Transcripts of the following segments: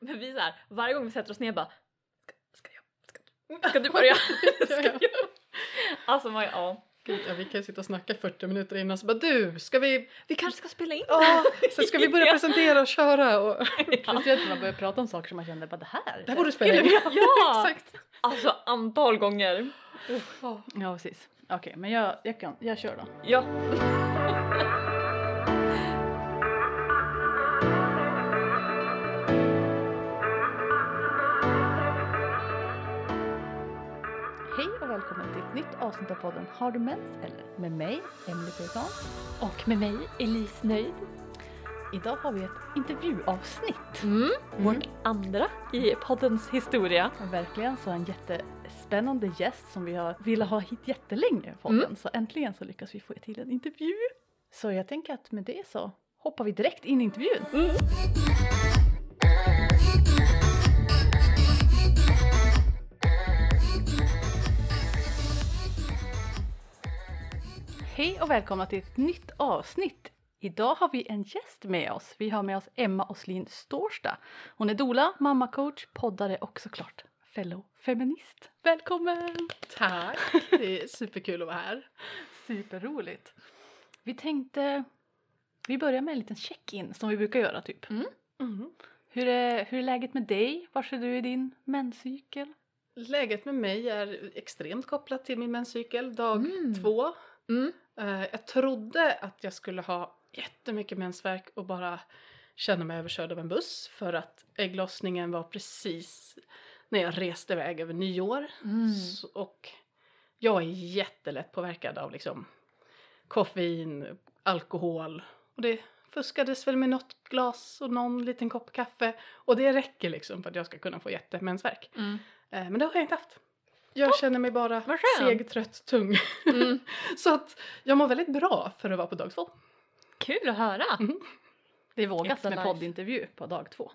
Men vi så här, varje gång vi sätter oss ner bara Ska, jag? Ska, ska du börja? ska jag? Alltså man, ja. Gud, ja, vi kan ju sitta och snacka 40 minuter innan så bara du, ska vi, Vi kanske ska spela in ja, så ska vi börja Ja. presentera och köra och Speciellt när man börjar prata om saker som man kände bara det här. det här borde spela in. Ja! Exakt. Alltså antal gånger. Ja. Ja precis. Okej men jag, jag kan, jag kör då. Ja. Välkommen till ett nytt avsnitt av podden Har du mens eller? Med mig, Emelie Persson. Och med mig Elise Nöjd. Idag har vi ett intervjuavsnitt. Mm. Vårt andra i poddens historia. Verkligen så en jättespännande gäst som vi har velat ha hit jättelänge i podden. Mm. Så äntligen så lyckas vi få till en intervju. Så jag tänker att med det så hoppar vi direkt in i intervjun. Mm. Hej och välkomna till ett nytt avsnitt. Idag har vi en gäst med oss. Vi har med oss Emma Oslin Stårsta. Hon är doula, mammacoach, poddare och såklart fellow feminist. Välkommen! Tack, det är superkul att vara här. Superroligt. Vi tänkte, vi börjar med en liten check-in som vi brukar göra typ. Mm. Hur är, hur är läget med dig? Var är du i din menscykel? Läget med mig är extremt kopplat till min menscykel, dag Mm. två. Mm. Eh, jag trodde att jag skulle ha jättemycket mensvärk och bara känna mig överkörd av en buss för att ägglossningen var precis när jag reste iväg över nyår. Mm. Så, och jag är jättelätt påverkad av liksom koffein, alkohol och det fuskades väl med något glas och någon liten kopp kaffe och det räcker liksom för att jag ska kunna få jättemensvärk. Mm. Eh, men det har jag inte haft. Jag känner mig bara seg, trött, tung. Mm. Så att jag mår väldigt bra för att vara på dag två. Kul att höra. Mm. Det är vågat med poddintervju på dag två.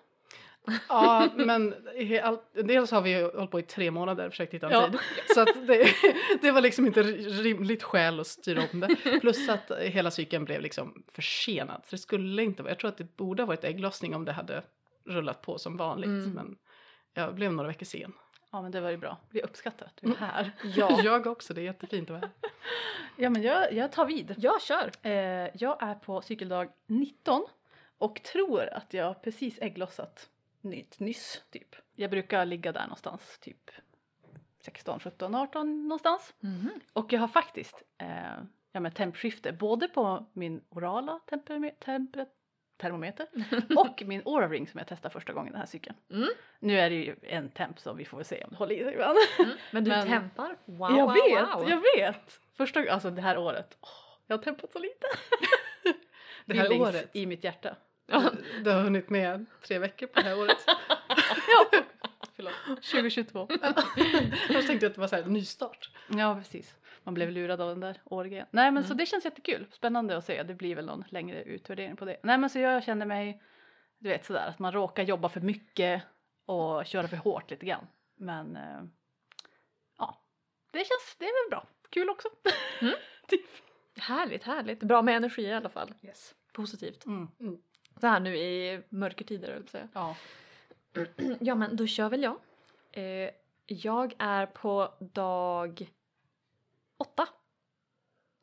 Ja, men all, dels har vi ju hållit på i tre månader och försökt hitta en Ja. tid. Så att det, det var liksom inte rimligt skäl att styra om det. Plus att hela cykeln blev liksom försenad. Så det skulle inte vara, jag tror att det borde ha varit ägglossning om det hade rullat på som vanligt. Mm. Men jag blev några veckor sen. Ja men det var ju bra. Vi uppskattar att du är här. Ja. Jag också, det är jättefint att vara här. Ja men jag, jag tar vid. Jag kör. Eh, jag är på cykeldag 19 och tror att jag precis ägglossat nytt, nyss typ. Jag brukar ligga där någonstans typ 16, 17, 18 någonstans. Mhm. Och jag har faktiskt eh, ja, men tempskifte både på min orala temperame- temper- termometer och min Oura Ring som jag testade första gången den här cykeln. Mm. Nu är det ju en temp så vi får väl se om det håller i sig ibland. Mm. Men du Men- tempar? Wow, jag wow, vet, wow. jag vet! Första alltså det här året, åh, jag har tempat så lite. Det här Feelings året, i mitt hjärta. du har hunnit med tre veckor på det här året. Förlåt. 2022. Jag tänkte att det var så här nystart. Ja precis. Man blev lurad av den där årgrejen. Nej men så Mm. det känns jättekul. Spännande att se. Det blir väl någon längre utvärdering på det. Nej men så jag känner mig, du vet sådär att man råkar jobba för mycket och köra för hårt lite grann. Men eh, ja, det känns, det är väl bra. Kul också. Härligt, härligt. Bra med energi i alla fall. Yes. Positivt. Mm. Så här nu i mörkertider höll jag säga. Ja. Ja men då kör väl jag. Eh, jag är på dag åtta.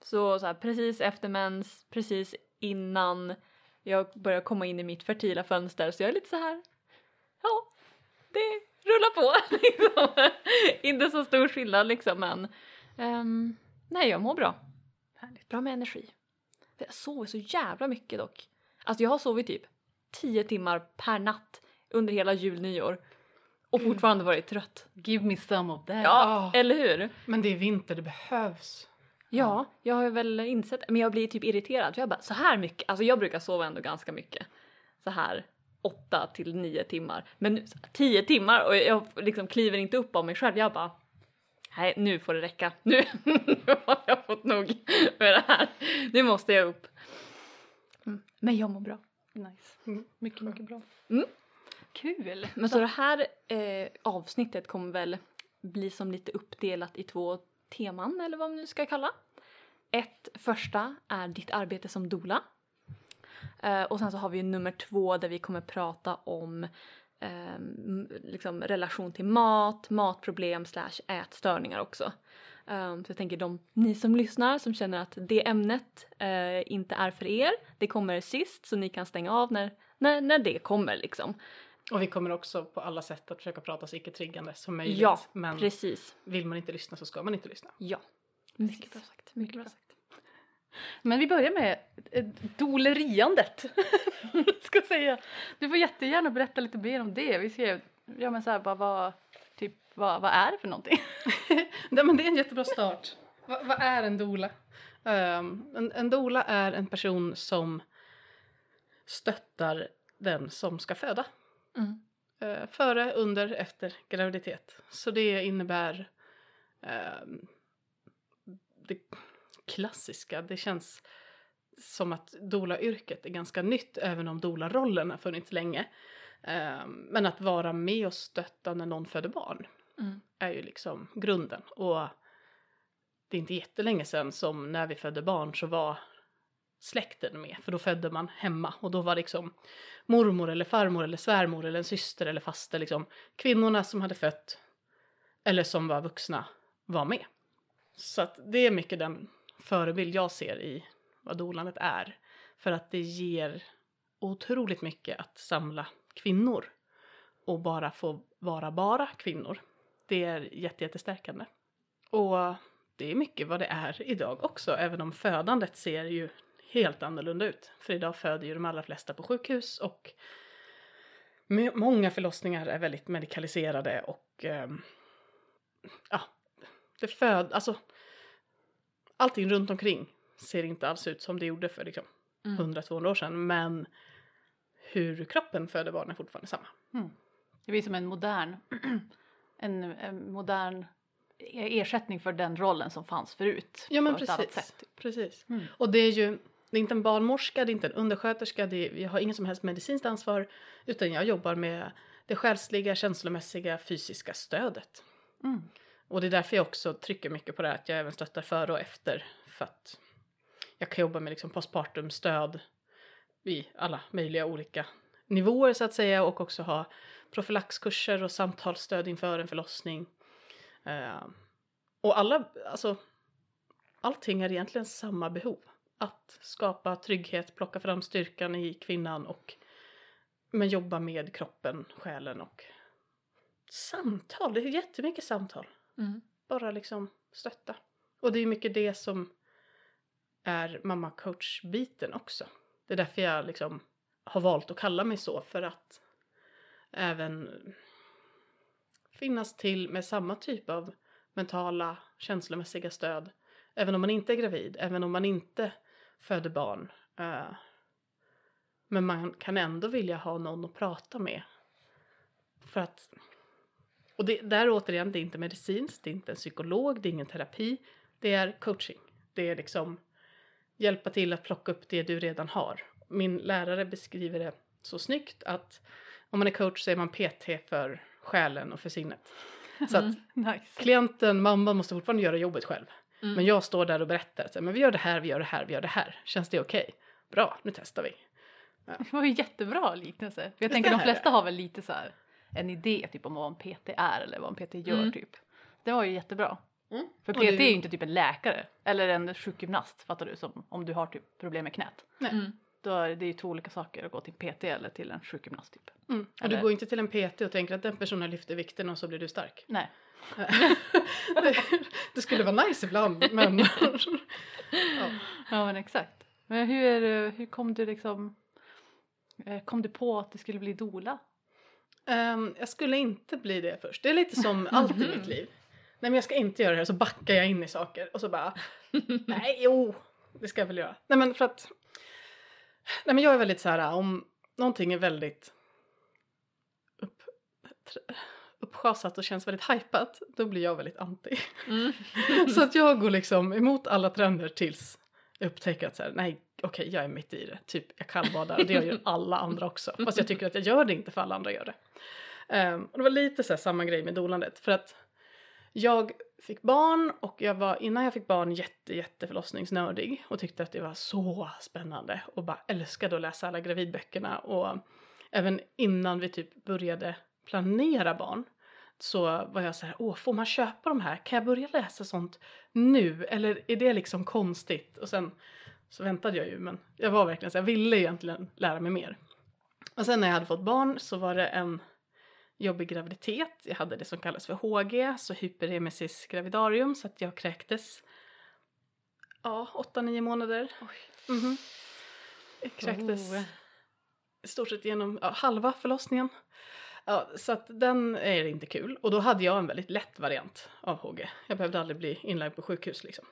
Så, så här, precis efter mens, precis innan jag börjar komma in i mitt fertila fönster så jag är lite så här. ja, det rullar på liksom. Inte så stor skillnad liksom men um, nej jag mår bra. Härligt. Bra med energi. Jag sover så jävla mycket dock. Alltså jag har sovit typ 10 timmar per natt under hela jul, nyår och fortfarande varit trött. Give me some of that. Ja, Ja. eller hur? Men det är vinter, det behövs. Ja, jag har väl insett, men jag blir typ irriterad för jag bara så här mycket, alltså jag brukar sova ändå ganska mycket. Så här 8 till 9 timmar. Men nu, 10 timmar och jag liksom kliver inte upp av mig själv. Jag bara nej nu får det räcka. Nu, nu har jag fått nog med det här. Nu måste jag upp. Mm. Men jag mår bra. Nice. Mm. Mycket, mycket bra. Mm. Kul. Men så det här eh, avsnittet kommer väl bli som lite uppdelat i två teman eller vad man nu ska kalla. Ett första är ditt arbete som doula. Eh, och sen så har vi nummer två där vi kommer prata om ehm, liksom relation till mat, matproblem slash ätstörningar också. Ehm, så jag tänker de, ni som lyssnar som känner att det ämnet eh, inte är för er, det kommer sist så ni kan stänga av när, när, när det kommer liksom. Och vi kommer också på alla sätt att försöka prata så icke-triggande som möjligt. Ja, men Precis. vill man inte lyssna så ska man inte lyssna. Ja. Mycket bra sagt. Mycket bra sagt. Men vi börjar med eh, doleriandet. ska säga. Du får jättegärna berätta lite mer om det. Vi skrev, ja men så här, bara vad, typ, vad, vad är det för någonting? Nej, men det är en jättebra start. Va, vad är en doula? Ehm, en, en doula är en person som stöttar den som ska föda. Mm. Eh, före, under, efter graviditet. Så det innebär ehm, det klassiska. Det känns som att doula-yrket är ganska nytt även om doula-rollen har funnits länge. Ehm, men att vara med och stötta när någon föder barn Mm. är ju liksom grunden. Och det är inte jättelänge sedan som när vi födde barn så var släkten med. För då födde man hemma och då var liksom mormor eller farmor eller svärmor eller en syster eller faster liksom kvinnorna som hade fött eller som var vuxna var med. Så att det är mycket den förebild jag ser i vad dolandet är. För att det ger otroligt mycket att samla kvinnor och bara få vara bara kvinnor. Det är jätte, jättestärkande. Och det är mycket vad det är idag också, även om födandet ser ju helt annorlunda ut. För idag föder ju de allra flesta på sjukhus och många förlossningar är väldigt medikaliserade och ehm, ja, det föd, alltså allting runt omkring ser inte alls ut som det gjorde för liksom Mm. 100-200 år sedan, men hur kroppen föder barn är fortfarande samma. Det blir som en modern, en, en modern e- ersättning för den rollen som fanns förut. Ja men precis. sätt. typ. precis. Mm. Och det är ju, det är inte en barnmorska, det är inte en undersköterska, det är, jag har ingen som helst medicinskt ansvar, utan jag jobbar med det själsliga, känslomässiga, fysiska stödet. Mm. Och det är därför jag också trycker mycket på det här, att jag även stöttar före och efter, för att jag kan jobba med liksom postpartum-stöd i alla möjliga olika nivåer så att säga och också ha profylaxkurser och samtalsstöd inför en förlossning. Eh, och alla, alltså allting är egentligen samma behov. Att skapa trygghet, plocka fram styrkan i kvinnan och men jobba med kroppen, själen och samtal. Det är jättemycket samtal. Mm. Bara liksom stötta. Och det är mycket det som är mamma coach-biten också. Det är därför jag liksom har valt att kalla mig så för att även finnas till med samma typ av mentala, känslomässiga stöd. Även om man inte är gravid, även om man inte föder barn. eh, men man kan ändå vilja ha någon att prata med. För att och det, där återigen, det är inte medicinskt, det är inte en psykolog, det är ingen terapi. Det är coaching. Det är liksom hjälpa till att plocka upp det du redan har. Min lärare beskriver det så snyggt att om man är coach så är man PT för själen och för sinnet. Så att Mm. Nice. klienten, mamman måste fortfarande göra jobbet själv. Mm. Men jag står där och berättar att men vi gör det här, vi gör det här, vi gör det här. Känns det okej? Bra, nu testar vi. Det var ju jättebra liknelse. Jag Visst tänker är de flesta har väl lite så här en idé typ om vad en PT är eller vad en PT gör Mm. typ. Det var ju jättebra. Mm. För PT det- är ju inte typ en läkare eller en sjukgymnast fattar du som om du har typ problem med knät. Nej. Mm. Då är det ju två olika saker att gå till PT eller till en sjukgymnast typ. Mm. Och Eller- du går inte till en PT och tänker att den personen lyfter vikten och så blir du stark. Nej. det, det skulle vara nice ibland men ja. Ja men exakt. Men hur, hur kom du liksom eh, kom du på att du skulle bli dola? Ehm, jag skulle inte bli det först. Det är lite som allt i mitt liv. Nej men jag ska inte göra det här så backar jag in i saker och så bara nej jo det ska jag väl göra. Nej men för att nej men jag är väldigt så här om någonting är väldigt upp, uppschasat och känns väldigt hypat då blir jag väldigt anti. Mm. så att jag går liksom emot alla trender tills jag upptäcker att så här, nej okej jag är mitt i det. Typ jag kallbadar och det gör ju alla andra också. Fast jag tycker att jag gör det inte för alla andra gör det. Ehm, och det var lite så här samma grej med dolandet. För att jag fick barn och jag var innan jag fick barn jätte, jätte förlossningsnördig och tyckte att det var så spännande och bara älskade att läsa alla gravidböckerna och även innan vi typ började planera barn så var jag så här, åh får man köpa de här? Kan jag börja läsa sånt nu? Eller är det liksom konstigt? Och sen så väntade jag ju men jag var verkligen så jag ville egentligen lära mig mer. Och sen när jag hade fått barn så var det en jobbig graviditet. Jag hade det som kallas för HG, så hyperemesis gravidarium, så att jag kräktes ja, åtta, nio månader. Mhm. Jag kräktes Oh. i stort sett genom ja, halva förlossningen. Ja, så att den är inte kul. Och då hade jag en väldigt lätt variant av HG. Jag behövde aldrig bli inlagd på sjukhus liksom.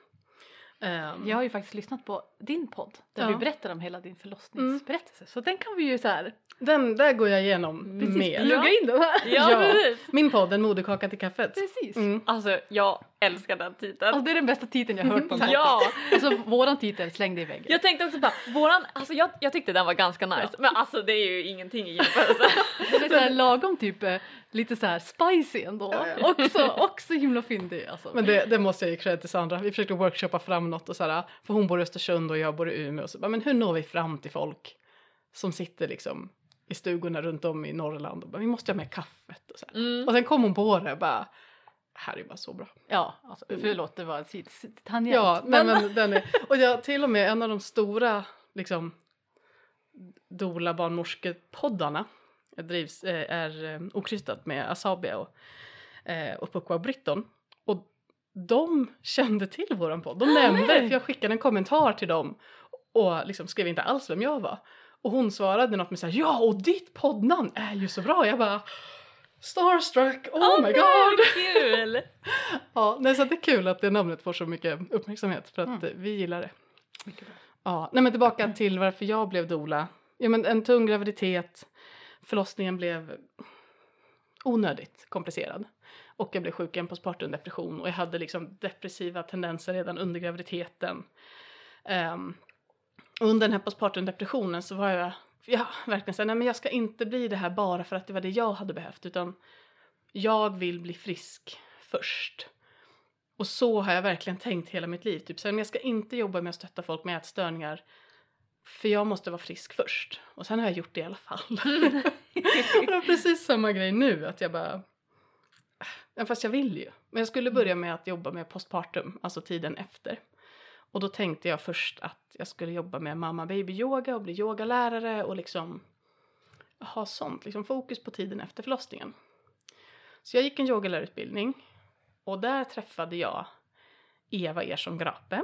Ehm, Jag har ju faktiskt lyssnat på din podd där Ja. du berättar om hela din förlossningsberättelse. Så den kan vi ju så här Den där går jag igenom precis mer. plugga in den här. Ja, Ja. precis. Min podd, En moderkaka till kaffet. Precis. Mm. Alltså jag älskar den titeln. Alltså det är den bästa titeln jag har hört på podd. ja, Alltså våran titel, släng det i väggen. jag tänkte också bara, våran, alltså jag, jag tyckte den var ganska nice, men alltså det är ju ingenting i jämförelse. Den är så här lagom typ eh, lite så här spicy ändå. Ja, ja. Också, också himla fyndig alltså. Men det, det måste jag ge cred till Sandra. Vi försökte workshoppa fram något och så här, för hon bor i Östersund och jag bor i Umeå. Och så bara, men hur når vi fram till folk som sitter liksom i stugorna runt om i Norrland och bara, vi måste ha med kaffet och så. Mm. Och sen kom hon på det bara, det här är bara så bra. Ja, alltså, förlåt det var en tangent. Ja, men, men den är, och jag till och med en av de stora liksom doula barnmorskepoddarna drivs, eh, är eh, okrystat med Asabia och, eh, och Pukwa Britton. Och de kände till våran podd. De nämnde det, för jag skickade en kommentar till dem och liksom skrev inte alls vem jag var. Och hon svarade något med såhär, ja och ditt poddnamn är ju så bra. Jag bara, starstruck, oh, my god! Kul! Ja, nej, så det är kul att det namnet får så mycket uppmärksamhet för att Mm. eh, vi gillar det. Ja, nej men tillbaka till varför jag blev doula. Ja men en tung graviditet, förlossningen blev onödigt komplicerad. Och jag blev sjuk i en postpartum depression och jag hade liksom depressiva tendenser redan under graviditeten. Um, under den här postpartum depressionen så var jag, ja verkligen såhär, nej men jag ska inte bli det här bara för att det var det jag hade behövt utan jag vill bli frisk först. Och så har jag verkligen tänkt hela mitt liv. Typ så här, men jag ska inte jobba med att stötta folk med ätstörningar. För jag måste vara frisk först. Och sen har jag gjort det i alla fall. det var precis samma grej nu. Att jag bara... Ja, fast jag vill ju. Men jag skulle börja med att jobba med postpartum. Alltså tiden efter. Och då tänkte jag först att jag skulle jobba med mamma baby yoga och bli yogalärare och liksom ha sånt, liksom fokus på tiden efter förlossningen. Så jag gick en yogalärarutbildning och där träffade jag Eva Ersson Grape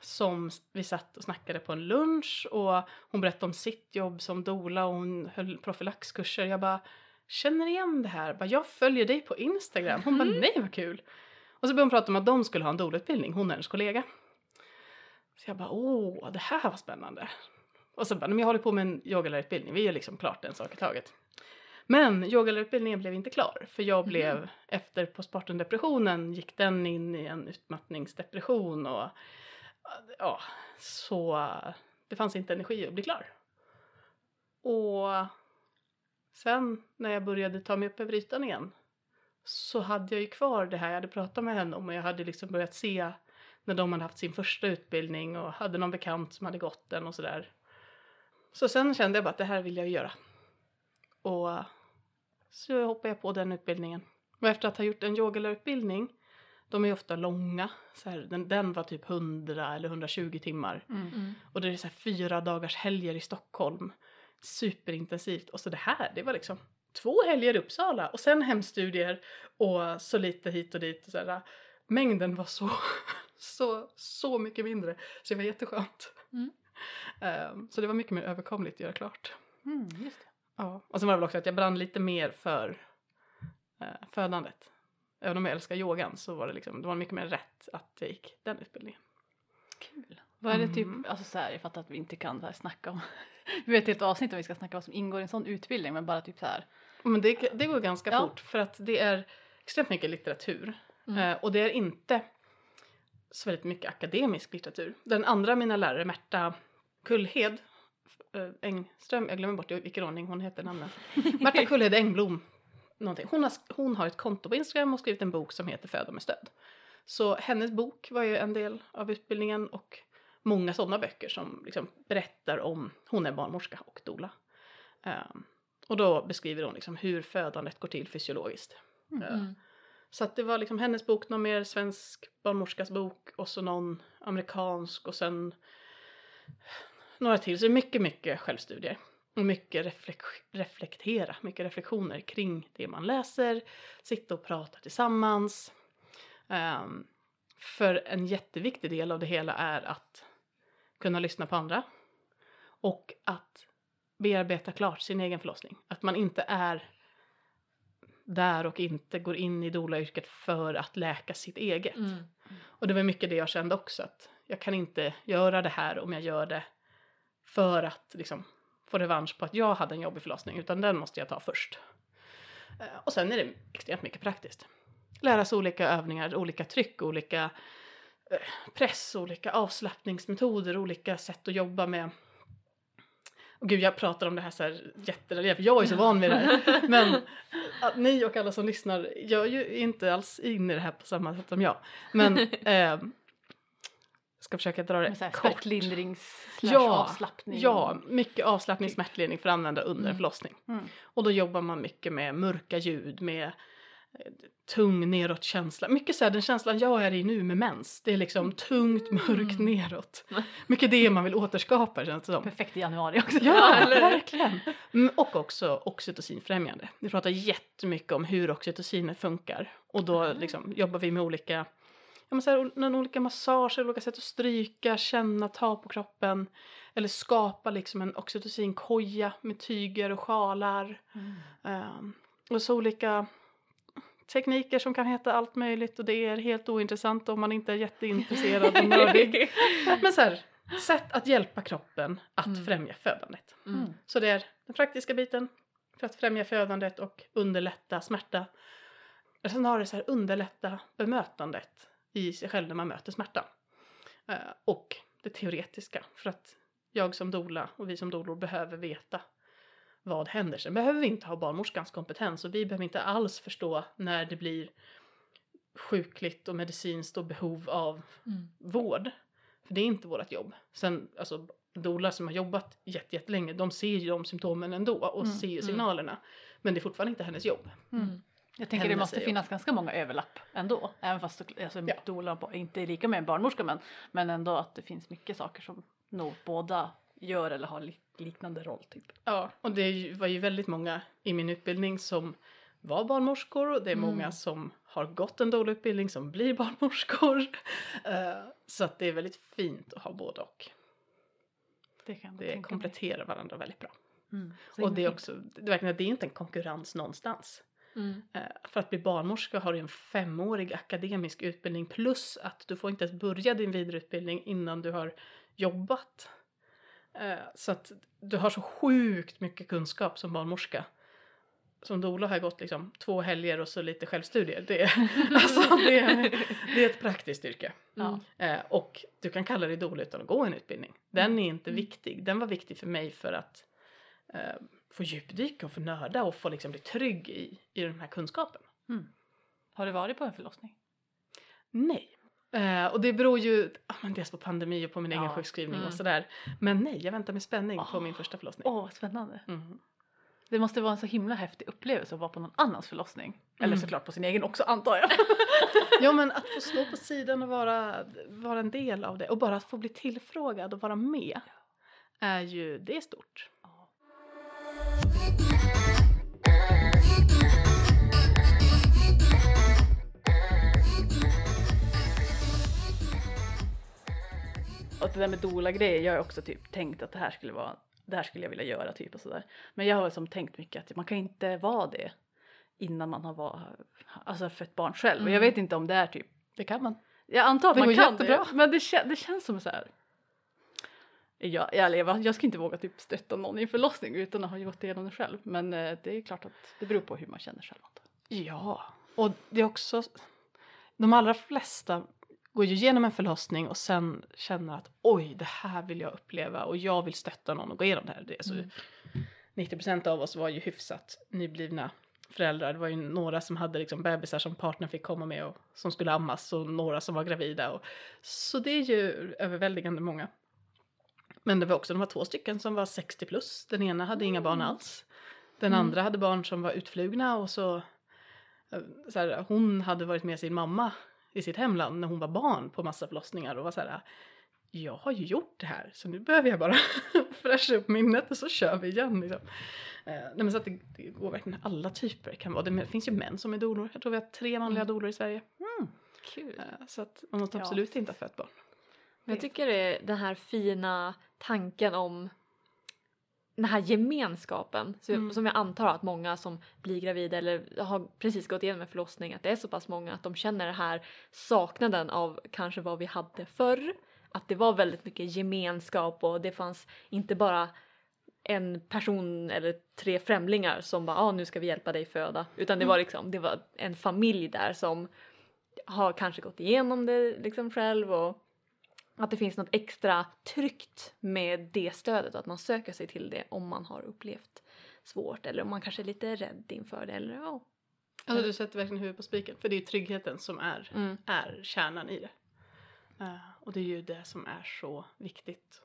som vi satt och snackade på en lunch och hon berättade om sitt jobb som doula och hon höll profylaxkurser. Jag bara känner igen det här, bara, jag följer dig på Instagram. Hon bara nej vad kul. Och så började hon prata om att de skulle ha en doulautbildning, hon och hennes kollega. Så jag bara åh, det här var spännande. Och så bara, men jag håller på med en yogalärarutbildning, vi är liksom klart en sak i taget. Men yogalärarutbildningen blev inte klar för jag blev efter postpartumdepressionen gick den in i en utmattningsdepression och ja, så det fanns inte energi att bli klar. Och sen när jag började ta mig upp över ytan igen så hade jag ju kvar det här jag hade pratat med henne om och jag hade liksom börjat se när de hade haft sin första utbildning och hade någon bekant som hade gått den och sådär. Så sen kände jag bara att det här vill jag göra. Och så hoppade jag på den utbildningen. Och efter att ha gjort en yogalärarutbildning, de är ju ofta långa, så här, den, den var typ 100 eller 120 timmar. Mm. Mm. Och det är så här fyra dagars helger i Stockholm. Superintensivt. Och så det här, det var liksom två helger i Uppsala och sen hemstudier och så lite hit och dit. Och så här, mängden var så, så, så mycket mindre. Så det var jätteskönt. Mm. Ehm, så det var mycket mer överkomligt att göra klart. Mm, just det. Ja. Och sen var det väl också att jag brann lite mer för eh, födandet. Även om jag älskar yogan så var det liksom, det var mycket mer rätt att jag gick den utbildningen. Kul. Vad är det typ, Mm. alltså så här, jag fattar att vi inte kan så här snacka om, vi vet ett avsnitt om vi ska snacka vad som ingår i en sån utbildning men bara typ så här. Men det, det går ganska Ja. fort för att det är extremt mycket litteratur. Mm. Eh, och det är inte så väldigt mycket akademisk litteratur. Den andra av mina lärare, Märta Kullhed eh, Engström, jag glömmer bort i vilken ordning hon heter namnet. Märta Kullhed Engblom. Någonting. Hon, har, hon har ett konto på Instagram och skrivit en bok som heter Föda med stöd. Så hennes bok var ju en del av utbildningen och många sådana böcker som liksom berättar om, hon är barnmorska och doula. Ehm, Och då beskriver hon liksom hur födandet går till fysiologiskt. Mm. Så att det var liksom hennes bok, någon mer svensk barnmorskas bok och så någon amerikansk och sen några till. Så det är mycket, mycket självstudier. Och mycket reflek- reflektera, mycket reflektioner kring det man läser. Sitta och prata tillsammans. Um, för en jätteviktig del av det hela är att kunna lyssna på andra. Och att bearbeta klart sin egen förlossning. Att man inte är där och inte går in i doula-yrket för att läka sitt eget. Mm. Och det var mycket det jag kände också att jag kan inte göra det här om jag gör det för att liksom få revansch på att jag hade en jobbig förlossning utan den måste jag ta först. Eh, Och sen är det extremt mycket praktiskt. Lära sig olika övningar, olika tryck, olika eh, press, olika avslappningsmetoder, olika sätt att jobba med och gud, jag pratar om det här så här jätterelief, för jag är så van vid det här. Men ni och alla som lyssnar gör ju inte alls in i det här på samma sätt som jag. Men eh, ska försöka dra det här kort. smärtlindrings Ja, avslappning. Ja, mycket avslappning, smärtlindring för att använda under en Mm. förlossning. Mm. Och då jobbar man mycket med mörka ljud, med tung neråt känsla. Mycket så här, den känslan jag är i nu med mens. Det är liksom tungt, mörkt Mm. neråt. Mycket det man vill återskapa känns det som. Perfekt i januari också. Ja, eller verkligen. Mm, Och också oxytocinfrämjande. Vi pratar jättemycket om hur oxytocinet funkar. Och då liksom jobbar vi med olika, ja, men så här, ol- olika massager, olika sätt att stryka, känna, ta på kroppen. Eller skapa liksom en oxytocinkoja med tyger och sjalar. Mm. Ehm, och så olika tekniker som kan heta allt möjligt och det är helt ointressant om man inte är jätteintresserad och nördig. Men så här, sätt att hjälpa kroppen att Mm. främja födandet. Mm. Så det är den praktiska biten för att främja födandet och underlätta smärta. Och sen har det så här underlätta bemötandet i sig själv när man möter smärta. Eh, och det teoretiska för att jag som doula och vi som doulor behöver veta vad händer. Sen behöver vi inte ha barnmorskans kompetens och vi behöver inte alls förstå när det blir sjukligt och medicinskt och behov av Mm. vård. För det är inte vårt jobb. Sen, alltså doula som har jobbat jätte- jättelänge, de ser ju de symptomen ändå och Mm, ser ju mm. signalerna. Men det är fortfarande inte hennes jobb. Mm. Jag tänker det Händer måste finnas ganska många överlapp ändå. Även fast så- alltså, Ja. doula inte är lika med en barnmorska men, men ändå att det finns mycket saker som nog båda gör eller har lik- liknande roll typ. Ja, och det var ju väldigt många i min utbildning som var barnmorskor och det är Mm. många som har gått en doula-utbildning som blir barnmorskor. Eh, så att det är väldigt fint att ha både och. Det kan Det kompletterar varandra väldigt bra. Mm. Och det är också, det verkligen, det är inte en konkurrens någonstans. Mm. Eh, För att bli barnmorska har du en femårig akademisk utbildning plus att du får inte ens börja din vidareutbildning innan du har jobbat. Eh, Så att du har så sjukt mycket kunskap som barnmorska. Som doula har gått liksom två helger och så lite självstudier. Det är, alltså det är, det är ett praktiskt yrke. Mm. Och du kan kalla dig doula utan att gå en utbildning. Den är inte Mm. viktig. Den var viktig för mig för att eh, få djupdyka och få nörda och få liksom bli trygg i, i den här kunskapen. Mm. Har du varit på en förlossning? Nej. Eh, och det beror ju ah, men dels på pandemi och på min egen Ja. sjukskrivning Mm. och sådär. Men nej, jag väntar med spänning på Åh. min första förlossning. Åh, vad spännande. Mm. Det måste vara en så himla häftig upplevelse att vara på någon annans förlossning. Eller Mm. såklart på sin egen också antar jag. Ja men att få stå på sidan och vara, vara en del av det och bara att få bli tillfrågad och vara med är ju, det är stort. Och det där med doula-grejer, jag har också typ tänkt att det här skulle vara, det här skulle jag vilja göra typ och sådär. Men jag har som tänkt mycket att man kan inte vara det innan man har var, alltså fött barn själv. Och jag Mm. vet inte om det är typ, Det kan man. jag antar att Det man kan jättebra. det. Men det, kän, det känns som så här. Jag, jag, jag, ska inte våga typ stötta någon i en förlossning utan att ha gått igenom det själv. Men eh, det är klart att det beror på hur man känner själv. Ja, och det är också, de allra flesta går ju igenom en förlossning och sen känner att oj, det här vill jag uppleva och jag vill stötta någon och gå igenom det här. Det så, Mm. 90% av oss var ju hyfsat nyblivna föräldrar. Det var ju några som hade liksom bebisar som partnern fick komma med och som skulle ammas och några som var gravida. Och, så det är ju överväldigande många. Men det var också de var två stycken som var 60 plus. Den ena hade inga barn alls. Den Mm. andra hade barn som var utflugna och så, eh, så här, hon hade varit med sin mamma i sitt hemland när hon var barn på massa förlossningar och var så här jag har ju gjort det här så nu behöver jag bara fräscha upp minnet och så kör vi igen. Liksom. Eh, nej men så att det, det går verkligen alla typer kan vara. Det, det finns ju män som är dolor. Jag tror vi har tre manliga Mm. i Sverige. Kul. Eh, så att man måste Ja. absolut inte ha fött barn. Men jag tycker det är den här fina tanken om den här gemenskapen så- Mm. som jag antar att många som blir gravida eller har precis gått igenom en förlossning att det är så pass många att de känner den här saknaden av kanske vad vi hade förr. Att det var väldigt mycket gemenskap och det fanns inte bara en person eller tre främlingar som bara ah, nu ska vi hjälpa dig föda utan det var liksom det var en familj där som har kanske gått igenom det liksom själv och att det finns något extra tryggt med det stödet och att man söker sig till det om man har upplevt svårt eller om man kanske är lite rädd inför det eller ja. Alltså du sätter verkligen huvudet på spiken. För det är ju tryggheten som är, Mm. är kärnan i det. Eh, och det är ju det som är så viktigt.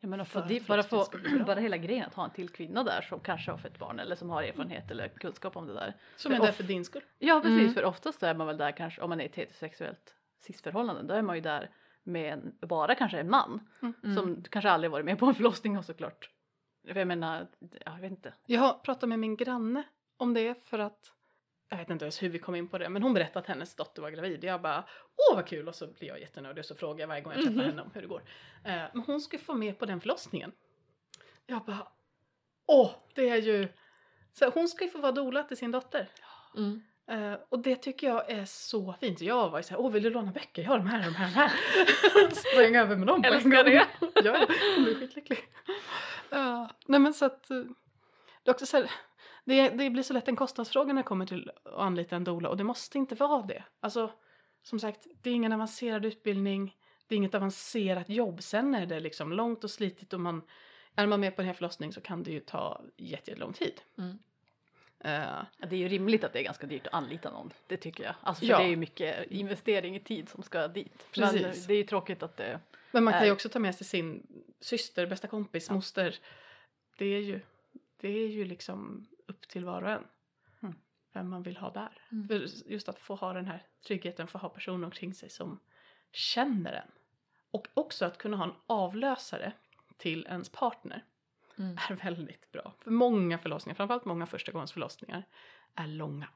Ja, men För för bara, få, bara hela grejen att ha en till kvinna där som kanske har fött barn eller som har erfarenhet eller kunskap om det där. Som För är där för din skull. Ja precis, Mm. för oftast är man väl där kanske om man är i ett heterosexuellt cisförhållande då är man ju där med en, bara kanske en man Mm. som kanske aldrig varit med på en förlossning och såklart. För jag menar, ja, jag vet inte. Jag har pratat med min granne om det för att jag vet inte ens hur vi kom in på det men hon berättade att hennes dotter var gravid. Jag bara åh vad kul och så blir jag jättenödig och så frågar jag varje gång jag träffar Mhm. henne om hur det går. Eh, men hon ska få med på den förlossningen. Jag bara åh det är ju så hon ska ju få vara doula till sin dotter. Mm. Eh, och det tycker jag är så fint. Så jag var ju såhär, åh vill du låna böcker? Jag har de här, de här, de här. Sprang över med dem på en gång. det. ja, hon blir skitlycklig. Ja, nej men så att, eh, det är också så här, det, det blir så lätt en kostnadsfråga när det kommer till att anlita en doula och det måste inte vara det. Alltså, som sagt, det är ingen avancerad utbildning, det är inget avancerat jobb. Sen är det liksom långt och slitigt och man, är man med på en hel förlossning så kan det ju ta jätte- jättelång tid. Mm. Eh, Ja, Det är ju rimligt att det är ganska dyrt att anlita någon. Det tycker jag. Alltså för Ja. det är ju mycket investering i tid som ska dit. Precis. Men det är ju tråkigt att det... Men man kan ju också ta med sig sin syster, bästa kompis, Ja. moster. Det är ju, det är ju liksom upp till var och en. Mm. Vem man vill ha där. Mm. För just att få ha den här tryggheten, få ha personer omkring sig som känner en. Och också att kunna ha en avlösare till ens partner Mm. är väldigt bra. För många förlossningar, framförallt många förstagångsförlossningar, är långa.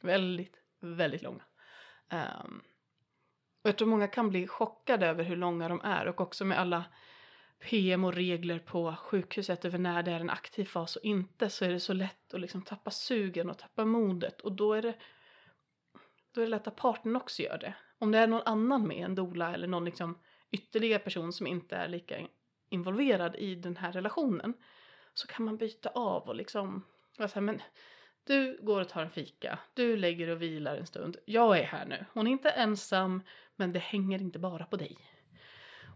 Väldigt, väldigt långa. Ehm, och jag tror många kan bli chockade över hur långa de är och också med alla PM och regler på sjukhuset över när det är en aktiv fas och inte så är det så lätt att liksom tappa sugen och tappa modet och då är det då är det lätt att partnern också gör det. Om det är någon annan med, en dola eller någon liksom ytterligare person som inte är lika involverad i den här relationen så kan man byta av och liksom vara så här, men du går och tar en fika, du lägger och vilar en stund, jag är här nu. Hon är inte ensam, men det hänger inte bara på dig.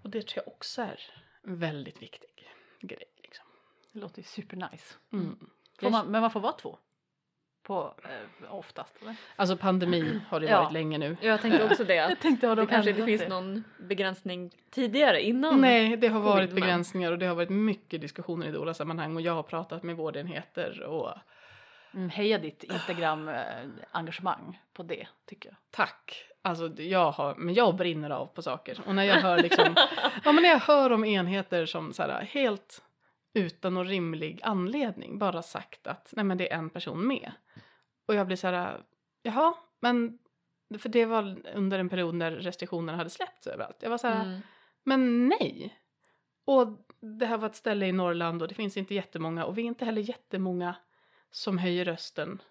Och det tror jag också är en väldigt viktig grej. Liksom. Det låter ju supernice. Mm. Man, men man får vara två? På, eh, oftast eller? Alltså pandemi har det Ja. varit länge nu. Jag tänkte också det Jag tänkte har det de kanske inte finns någon begränsning tidigare innan. Nej, det har varit begränsningar och det har varit mycket diskussioner i DOLA-sammanhang och jag har pratat med vårdenheter och Mm, heja ditt Instagram-engagemang på det tycker jag. tack. Alltså det- jag har, men jag brinner av på saker och när jag hör liksom, ja men när jag hör om enheter som så här, helt utan någon rimlig anledning bara sagt att nej men det är en person med. Och jag blir så här, jaha, men för det var under en period när restriktionerna hade släppts överallt. Jag var så här, Mm. Men nej. Och det här var ett ställe i Norrland och det finns inte jättemånga och vi är inte heller jättemånga som höjer rösten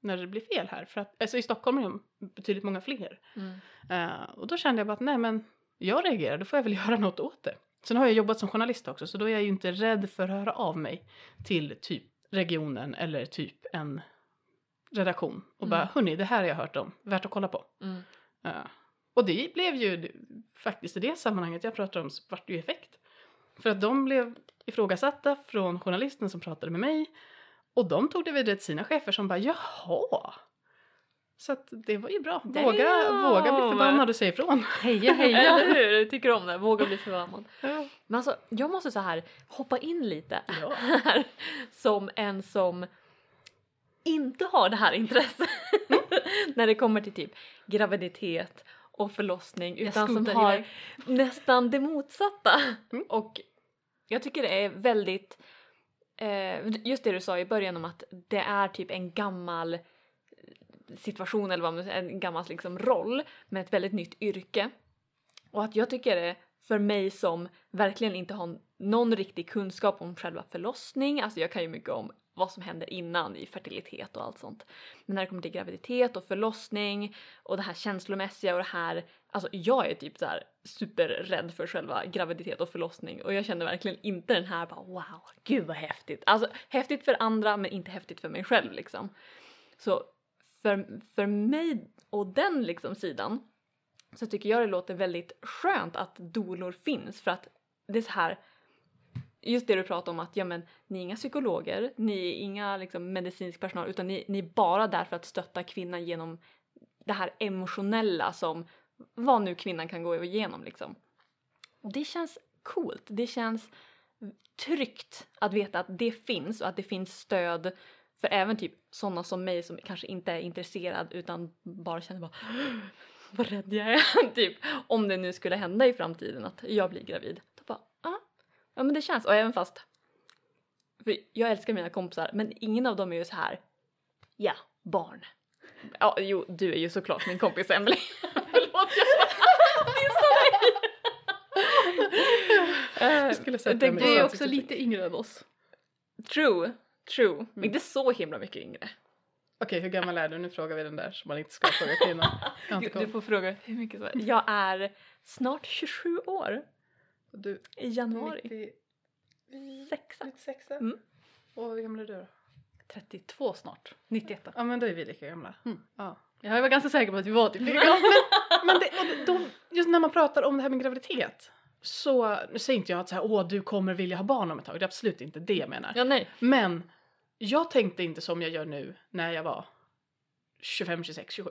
när det blir fel här. För att, alltså i Stockholm är de betydligt många fler. Mm. Eh, och då kände jag bara att nej men jag reagerar, då får jag väl göra något åt det. Sen har jag jobbat som journalist också så då är jag ju inte rädd för att höra av mig till typ regionen eller typ en redaktion och bara Mm. hörni det här har jag hört om, värt att kolla på. Mm. Ja. Och det blev ju faktiskt i det sammanhanget jag pratar om så vart det ju effekt. För att de blev ifrågasatta från journalisten som pratade med mig och de tog det vidare till sina chefer som bara jaha. Så att det var ju bra. Våga, våga bli förbannad och säga ifrån. Heja heja! Eller hur? Jag tycker om det. Våga bli förbannad. Ja. Men alltså, jag måste så här hoppa in lite Ja. här som en som inte har det här intresset när det kommer till typ graviditet och förlossning utan som har iväg. nästan det motsatta. Mm. Och jag tycker det är väldigt, eh, just det du sa i början om att det är typ en gammal situation eller vad man säger, en gammal liksom roll med ett väldigt nytt yrke. Och att jag tycker det för mig som verkligen inte har någon riktig kunskap om själva förlossning, alltså jag kan ju mycket om vad som händer innan i fertilitet och allt sånt. Men när det kommer till graviditet och förlossning och det här känslomässiga och det här, alltså jag är typ så här superrädd för själva graviditet och förlossning och jag känner verkligen inte den här bara wow, gud vad häftigt. Alltså häftigt för andra men inte häftigt för mig själv liksom. Så för, för mig och den liksom sidan så tycker jag det låter väldigt skönt att dolor finns för att det är så här just det du pratar om att ja men ni är inga psykologer, ni är inga liksom medicinsk personal utan ni, ni är bara där för att stötta kvinnan genom det här emotionella som vad nu kvinnan kan gå igenom liksom. Och det känns coolt, det känns tryggt att veta att det finns och att det finns stöd för även typ sådana som mig som kanske inte är intresserad utan bara känner bara vad rädd jag är typ om det nu skulle hända i framtiden att jag blir gravid. Då bara ah, ja men det känns och även fast för jag älskar mina kompisar men ingen av dem är ju så här ja barn. Ja jo du är ju såklart min kompis Emelie. Förlåt jag dissar dig. Eh, Jag skulle det- mig Du är också lite yngre än oss. True, true. Men inte så himla mycket yngre. Okej, hur gammal är du? Nu frågar vi den där som man inte ska fråga kvinnan. Du, får fråga hur mycket som helst. Jag är snart 27 år Du, i januari. 90, Sexa. 96 Mm. Och hur gammal är du då? 32 snart. 91. Ja men då är vi lika gamla. Mm. Ja. Jag var ganska säker på att vi var typ lika Ja, men, men det, och då, just när man pratar om det här med graviditet så, nu säger inte jag att så här, åh du kommer vilja ha barn om ett tag, det är absolut inte det jag menar. Ja nej. Men jag tänkte inte som jag gör nu när jag var 25, 26, 27.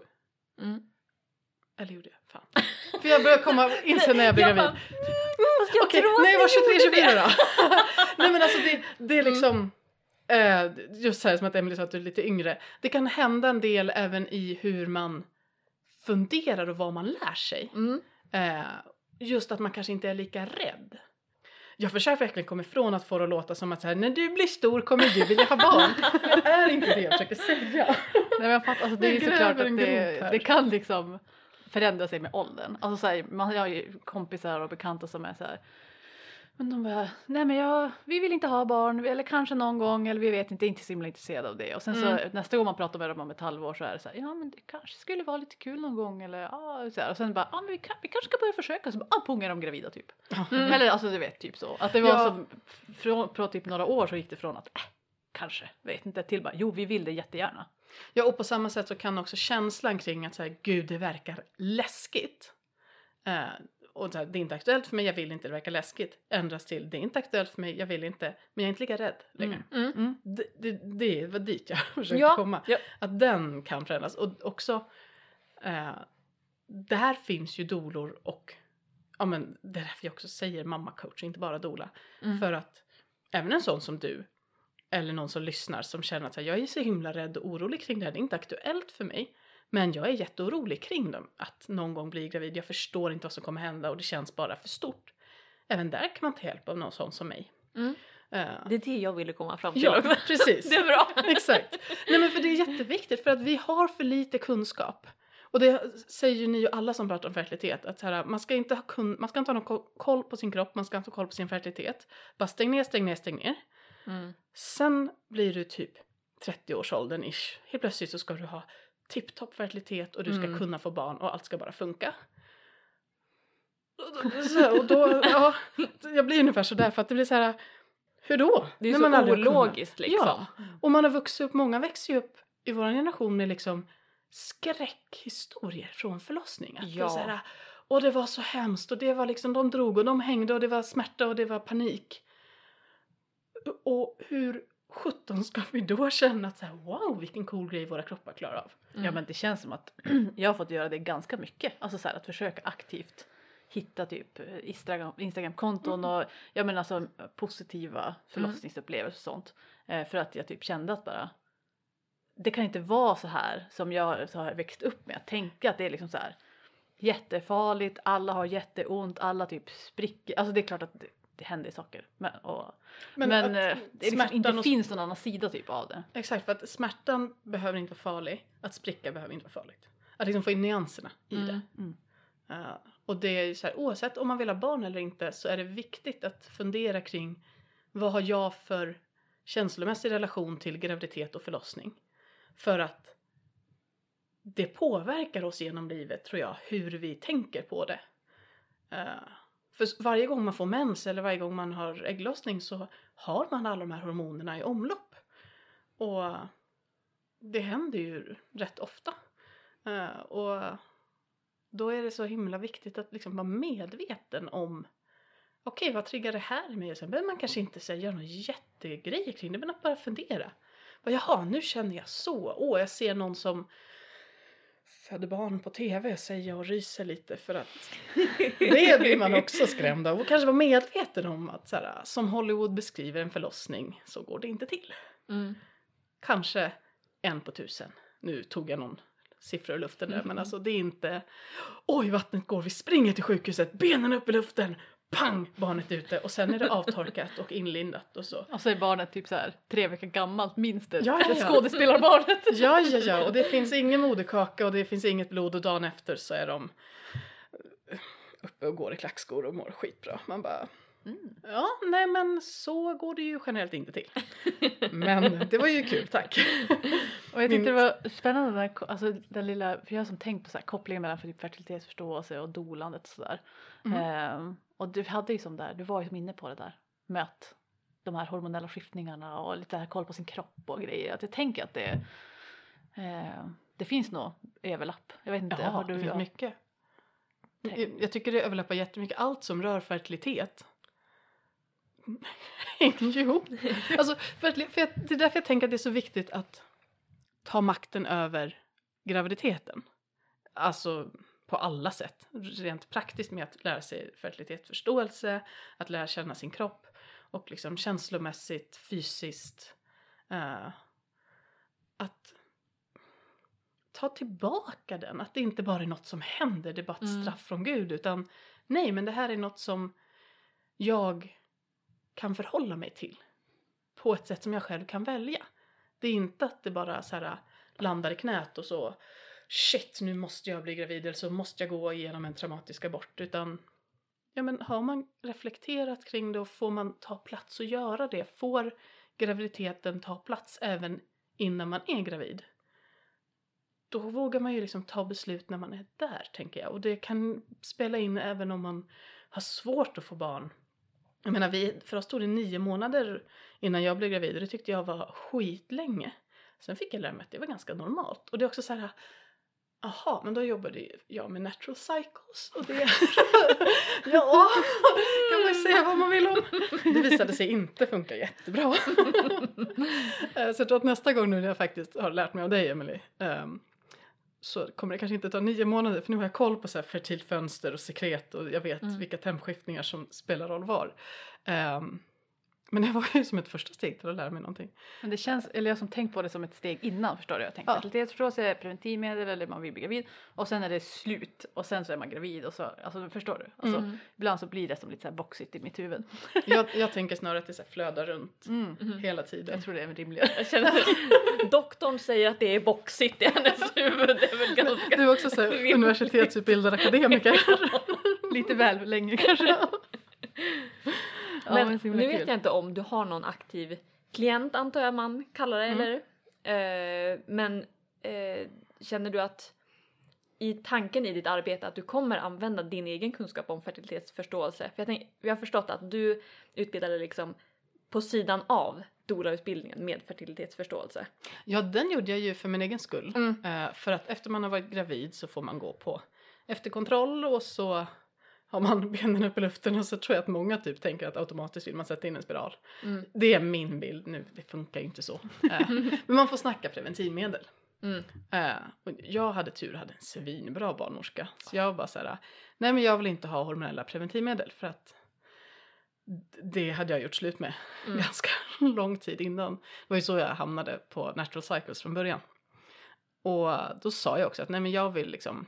Mm. Eller gjorde jag? Fan. För jag började komma, inse när jag blev gravid. Fast jag Okej, att när jag var ni 23, gjorde 24 det. då. Nej men alltså det, det är Mm. liksom, eh, just så här som att Emily sa att du är lite yngre. Det kan hända en del även i hur man funderar och vad man lär sig. Mm. Eh, just att man kanske inte är lika rädd. Jag försöker verkligen komma ifrån att få det att låta som att så här, när du blir stor kommer du vilja ha barn. Det är inte det jag försöker säga. Nej, men jag fattar, alltså, det är ju såklart att det, det kan liksom förändra sig med åldern. Alltså så här, man har ju kompisar och bekanta som är så här. Men de bara, nej men jag, vi vill inte ha barn, eller kanske någon gång, eller vi vet inte, inte så himla intresserade av det. Och sen så Mm. nästa gång man pratar med dem om ett halvår så är det så här, ja men det kanske skulle vara lite kul någon gång eller ja, så här. Och sen bara, ja men vi, kan, vi kanske ska börja försöka, så bara, ah, är de gravida typ. Mm. Eller alltså du vet, typ så. Att det var Ja. som, från, på typ några år så gick det från att, äh, kanske, vet inte, till bara, jo vi vill det jättegärna. Ja, och på samma sätt så kan också känslan kring att så här, gud det verkar läskigt. Eh, och så här, det är inte aktuellt för mig, jag vill inte, det verkar läskigt. Ändras till, det är inte aktuellt för mig, jag vill inte, men jag är inte lika rädd längre. Mm. Mm. Det, det, det var dit jag försökte Ja, komma. ja. Att den kan förändras. Och också, eh, där finns ju dolor och, ja men det är därför jag också säger mammacoach, inte bara dola. Mm. För att även en sån som du, eller någon som lyssnar som känner att här, jag är så himla rädd och orolig kring det här, det är inte aktuellt för mig. Men jag är jätteorolig kring dem, att någon gång bli gravid, jag förstår inte vad som kommer hända och det känns bara för stort. Även där kan man ta hjälp av någon sån som mig. Mm. Eh, Det är det jag ville komma fram till ja, precis. Det är bra. Exakt. Nej men för det är jätteviktigt för att vi har för lite kunskap. Och det säger ju ni ju alla som pratar om fertilitet att här, man, ska inte ha kun, man ska inte ha någon ko- koll på sin kropp, man ska inte ha koll på sin fertilitet. Bara stäng ner, stäng ner, stäng ner. Mm. Sen blir du typ 30-årsåldern ish. Helt plötsligt så ska du ha tipptopp fertilitet och du ska Mm. kunna få barn och allt ska bara funka. Så- Och då, ja, jag blir ungefär sådär för att det blir så här. Hur då? Det är När så man ologiskt liksom. Ja. Och man har vuxit upp, många växer ju upp i vår generation med liksom skräckhistorier från förlossning. Att det är Ja. så här, och det var så hemskt och det var liksom, de drog och de hängde och det var smärta och det var panik. Och hur sjutton ska vi då känna att så här, wow vilken cool grej våra kroppar klarar av? Mm. Ja men det känns som att jag har fått göra det ganska mycket. Alltså så här, att försöka aktivt hitta typ eh, Instagram, Instagramkonton och jag menar alltså positiva förlossningsupplevelser och sånt. Eh, för att jag typ kände att bara det kan inte vara så här som jag så har växt upp med att tänka att det är liksom så här jättefarligt, alla har jätteont, alla typ spricker. Alltså det är klart att det, händer saker. Men, och, men, att eh, det liksom inte och- finns någon annan sida typ av det. Exakt, för att smärtan behöver inte vara farlig, att spricka behöver inte vara farligt. Att liksom få in nyanserna i det. Mm. Uh, och det är så här, oavsett om man vill ha barn eller inte så är det viktigt att fundera kring vad har jag för känslomässig relation till graviditet och förlossning? För att det påverkar oss genom livet tror jag, hur vi tänker på det. Uh, för varje gång man får mens eller varje gång man har ägglossning så har man alla de här hormonerna i omlopp. Och det händer ju rätt ofta. Eh, och då är det så himla viktigt att liksom vara medveten om okej, vad triggar det här i mig? Och sen behöver man kanske inte säga några jättegrejer kring det, men att bara fundera. Bara, Jaha, nu känner jag så. Åh, jag ser någon som föder barn på tv, säger jag och ryser lite för att det blir man också skrämd av. Och kanske vara medveten om att så här, som Hollywood beskriver en förlossning så går det inte till. Mm. Kanske en på tusen. Nu tog jag någon siffra ur luften där, men alltså det är inte oj vattnet går, vi springer till sjukhuset, benen upp i luften, pang, barnet är ute och sen är det avtorkat och inlindat och så. Och så är barnet typ så här tre veckor gammalt minst det, Ja, ja, det ja. skådespelarbarnet. Ja, ja, ja, och det finns ingen moderkaka och det finns inget blod och dagen efter så är de eh, uppe och går i klackskor och mår skitbra. Man bara, Mm. ja, nej men så går det ju generellt inte till. Men det var ju kul, tack. Och jag tyckte Min- det var spännande den, här alltså den lilla, för jag har som tänkt på så här kopplingen mellan typ fertilitetsförståelse och dolandet och sådär. Mm. Ehm, och du hade ju som där, du var ju som inne på det där med att de här hormonella skiftningarna och lite här koll på sin kropp och grejer. Att jag tänker att det, eh, det finns nog överlapp. Jag vet inte, Ja, har det du finns ja, mycket. tänkt? Jag, tycker det överlappar jättemycket. Allt som rör fertilitet. Hänger ihop. Alltså, fertili- för jag, det är därför jag tänker att det är så viktigt att ta makten över graviditeten. Alltså på alla sätt. Rent praktiskt med att lära sig fertilitetsförståelse, att lära känna sin kropp och liksom känslomässigt, fysiskt. eh, att ta tillbaka den. Att det inte bara är något som händer, det är bara ett Mm. straff från Gud. Utan nej, men det här är något som jag kan förhålla mig till. På ett sätt som jag själv kan välja. Det är inte att det bara så här, landar i knät och så shit, nu måste jag bli gravid eller så måste jag gå igenom en traumatisk abort. Utan ja, men har man reflekterat kring det och får man ta plats och göra det? Får graviditeten ta plats även innan man är gravid? Då vågar man ju liksom ta beslut när man är där, tänker jag. Och det kan spela in även om man har svårt att få barn. Jag menar, vi, för oss tog det nio månader innan jag blev gravid och det tyckte jag var skitlänge. Sen fick jag lära mig att det var ganska normalt. Och det är också så här, aha, men då jobbade jag med natural cycles och det, ja, kan man säga vad man vill om. Det visade sig inte funka jättebra. Eh, så jag tror att nästa gång nu när jag faktiskt har lärt mig av dig Emily ehm, så kommer det kanske inte ta nio månader för nu har jag koll på så här fertilt fönster och sekret och jag vet Mm. vilka tempskiftningar som spelar roll var. Ehm, men det var ju som ett första steg till att lära mig någonting. Men det känns, eller jag som tänkt på det som ett steg innan förstår du. Jag tänker Ja. fertilitetsförståelse, preventivmedel eller man vill bli gravid och sen är det slut och sen så är man gravid och så, alltså förstår du? Alltså, Mm. Ibland så blir det som lite så här boxigt i mitt huvud. Jag, jag tänker snarare att det så här flödar runt Mm. hela tiden. Jag tror det är rimligare. Jag känner att doktorn säger att det är boxigt i hennes huvud. Det är väl ganska... Du är också så här, universitetsutbildad akademiker. lite väl länge kanske. Men himla nu kul. vet jag inte om du har någon aktiv klient antar jag man kallar det Mm. eller? Eh, men eh, känner du att i tanken i ditt arbete att du kommer använda din egen kunskap om fertilitetsförståelse? För jag, tänk, jag har förstått att du utbildade liksom på sidan av doula-utbildningen med fertilitetsförståelse. Ja, den gjorde jag ju för min egen skull. Mm. Eh, för att efter man har varit gravid så får man gå på efterkontroll och så har man benen upp i luften och så tror jag att många typ tänker att automatiskt vill man sätta in en spiral. Mm. Det är min bild nu, det funkar ju inte så. Eh, men man får snacka preventivmedel. Mm. Eh, jag hade tur, hade en svinbra barnmorska. Så jag bara så här, nej men jag vill inte ha hormonella preventivmedel för att det hade jag gjort slut med Mm. ganska lång tid innan. Det var ju så jag hamnade på Natural Cycles från början. Och då sa jag också att nej men jag vill liksom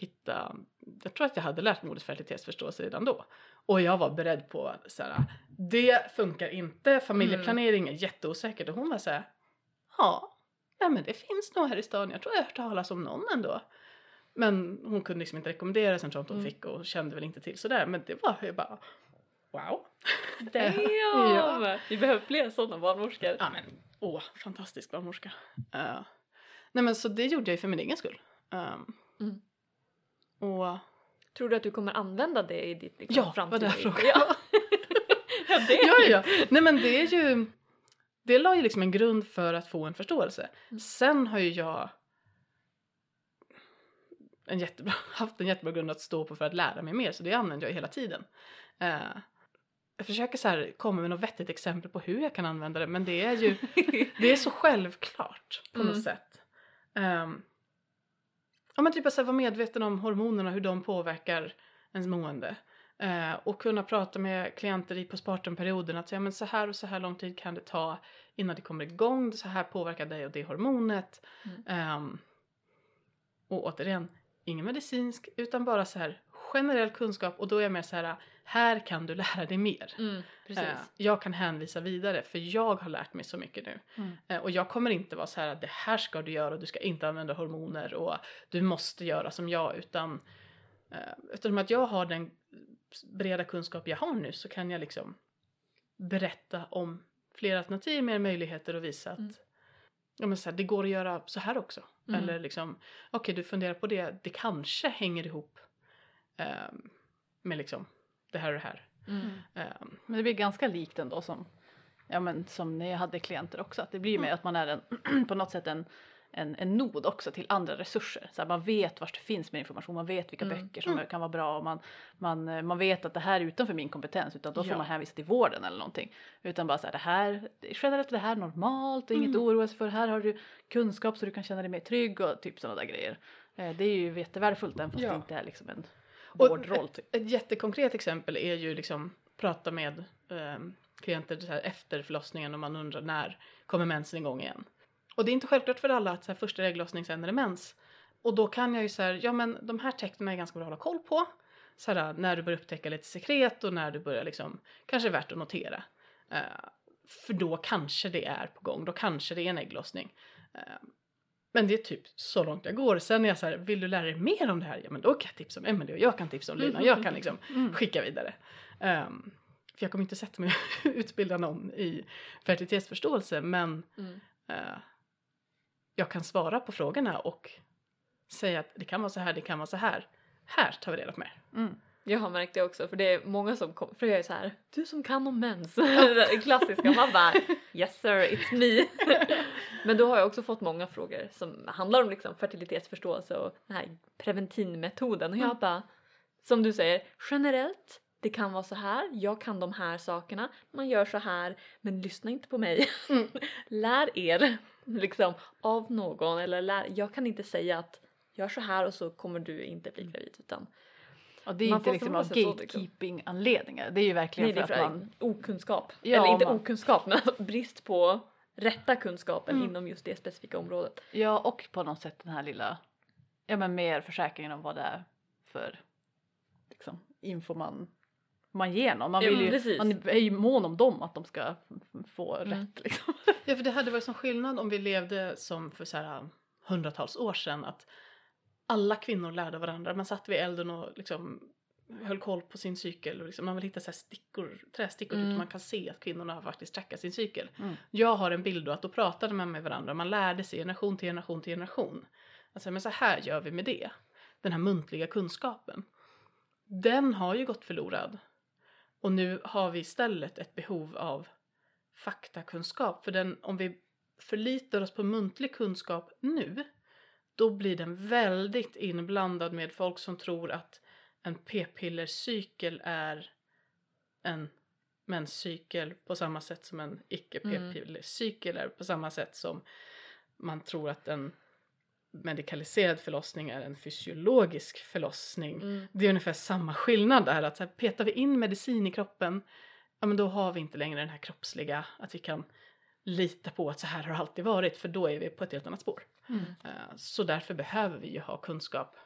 hitta, jag tror att jag hade lärt mig ordet fertilitetsförståelse redan då. Och jag var beredd på så här, det funkar inte, familjeplanering är jätteosäkert. Och hon var så här, ja, nej men det finns nog här i stan, jag tror jag har hört talas om någon ändå. Men hon kunde liksom inte rekommendera sen att hon Mm. fick och kände väl inte till sådär. Men det var ju bara, wow. Damn! Ja. Vi behöver fler sådana barnmorskor. Ja men, åh, fantastisk barnmorska. Uh, nej men så det gjorde jag ju för min egen skull. Um, Mm. Och Tror du att du kommer använda det i ditt liksom, Ja, framtida är frågan. Ja. ja, det ja, ja. Nej men det är ju, det la ju liksom en grund för att få en förståelse. Mm. Sen har ju jag en jättebra, haft en jättebra grund att stå på för att lära mig mer så det använder jag hela tiden. Eh, jag försöker så här komma med något vettigt exempel på hur jag kan använda det men det är ju det är så självklart på Mm. något sätt. Um, ja men typ att vara medveten om hormonerna, hur de påverkar ens mående. Eh, och kunna prata med klienter i postpartumperioden att säga men så här och så här lång tid kan det ta innan det kommer igång, så här påverkar dig och det hormonet. Mm. Ehm, och återigen, ingen medicinsk utan bara så här generell kunskap och då är jag mer så här här kan du lära dig mer. Mm, precis. Eh, jag kan hänvisa vidare för jag har lärt mig så mycket nu. Mm. Eh, och jag kommer inte vara så här att det här ska du göra och du ska inte använda hormoner och du måste göra som jag utan eh, eftersom att jag har den breda kunskap jag har nu så kan jag liksom berätta om fler alternativ, mer möjligheter och visa att Mm. ja, men så här, det går att göra så här också. Mm. Eller liksom, okej du funderar på det, det kanske hänger ihop ehm, med liksom det här och det här. Mm. Ehm, Men det blir ganska likt ändå som, ja, men som när jag hade klienter också. Att det blir mer Mm. att man är en, på något sätt en, en, en nod också till andra resurser. Så här, man vet var det finns mer information, man vet vilka Mm. böcker som Mm. kan vara bra och man, man, eh, man vet att det här är utanför min kompetens utan då får Ja. man hänvisa till vården eller någonting. Utan bara så här, det här, generellt är det här normalt och inget Mm. att oroa sig för. Här har du kunskap så du kan känna dig mer trygg och typ sådana där grejer. Eh, Det är ju jättevärdefullt även fast Ja. det inte är liksom en vårdroll. Typ. Ett jättekonkret exempel är ju liksom prata med ehm, klienter så här efter förlossningen och man undrar när kommer mensen igång igen. Och det är inte självklart för alla att så här, första ägglossning sen är det mens. Och då kan jag ju säga, ja men de här tecknen är ganska bra att hålla koll på. Så här, när du börjar upptäcka lite sekret och när du börjar liksom, kanske är värt att notera. Eh, för då kanske det är på gång, då kanske det är en ägglossning. Eh, men det är typ så långt jag går. Sen är jag så här, vill du lära dig mer om det här? Ja men då kan jag tipsa om Emelie och jag kan tipsa om Lina. Jag kan liksom Mm. skicka vidare. Ehm, för jag kommer inte sätta mig och utbilda någon i fertilitetsförståelse men Mm. eh, jag kan svara på frågorna och säga att det kan vara så här, det kan vara så här. Här tar vi reda på mer. Mm. Jag har märkt det också för det är många som kommer, för jag är så här, du som kan om mens. det klassiska, man bara yes sir it's me. Men då har jag också fått många frågor som handlar om liksom fertilitetsförståelse och den här preventinmetoden och jag Mm. bara, som du säger, generellt det kan vara så här, jag kan de här sakerna, man gör så här, men lyssna inte på mig. Mm. lär er liksom av någon eller lär, jag kan inte säga att gör så här och så kommer du inte bli gravid utan Och det är Man inte liksom av gatekeeping-anledningar. Det är ju verkligen Nej, det är för för att man... okunskap. Ja, Eller inte man- okunskap men brist på rätta kunskapen Mm. inom just det specifika området. Ja, och på något sätt den här lilla, ja men mer försäkringen om vad det är för liksom, info man, man ger någon. Man, vill ju, precis. man är ju mån om dem att de ska få Mm. rätt liksom. Ja, för det hade varit som skillnad om vi levde som för så här hundratals år sedan att alla kvinnor lärde varandra. Man satt vid elden och liksom höll koll på sin cykel. Och liksom, man vill hitta så stickor, trästickor Mm. mm. man kan se att kvinnorna har faktiskt trackat sin cykel. Mm. Jag har en bild då att då pratade man med varandra. Man lärde sig generation till generation till generation. Alltså, men så här gör vi med det. Den här muntliga kunskapen. Den har ju gått förlorad. Och nu har vi istället ett behov av faktakunskap. För den, om vi förlitar oss på muntlig kunskap nu, då blir den väldigt inblandad med folk som tror att en p-pillercykel är en menscykel på samma sätt som en icke p-pillercykel är på samma sätt som man tror att en medikaliserad förlossning är en fysiologisk förlossning. Mm. Det är ungefär samma skillnad där att så här, petar vi in medicin i kroppen ja men då har vi inte längre den här kroppsliga att vi kan lita på att så här har det alltid varit för då är vi på ett helt annat spår. Mm. Eh, Så därför behöver vi ju ha kunskap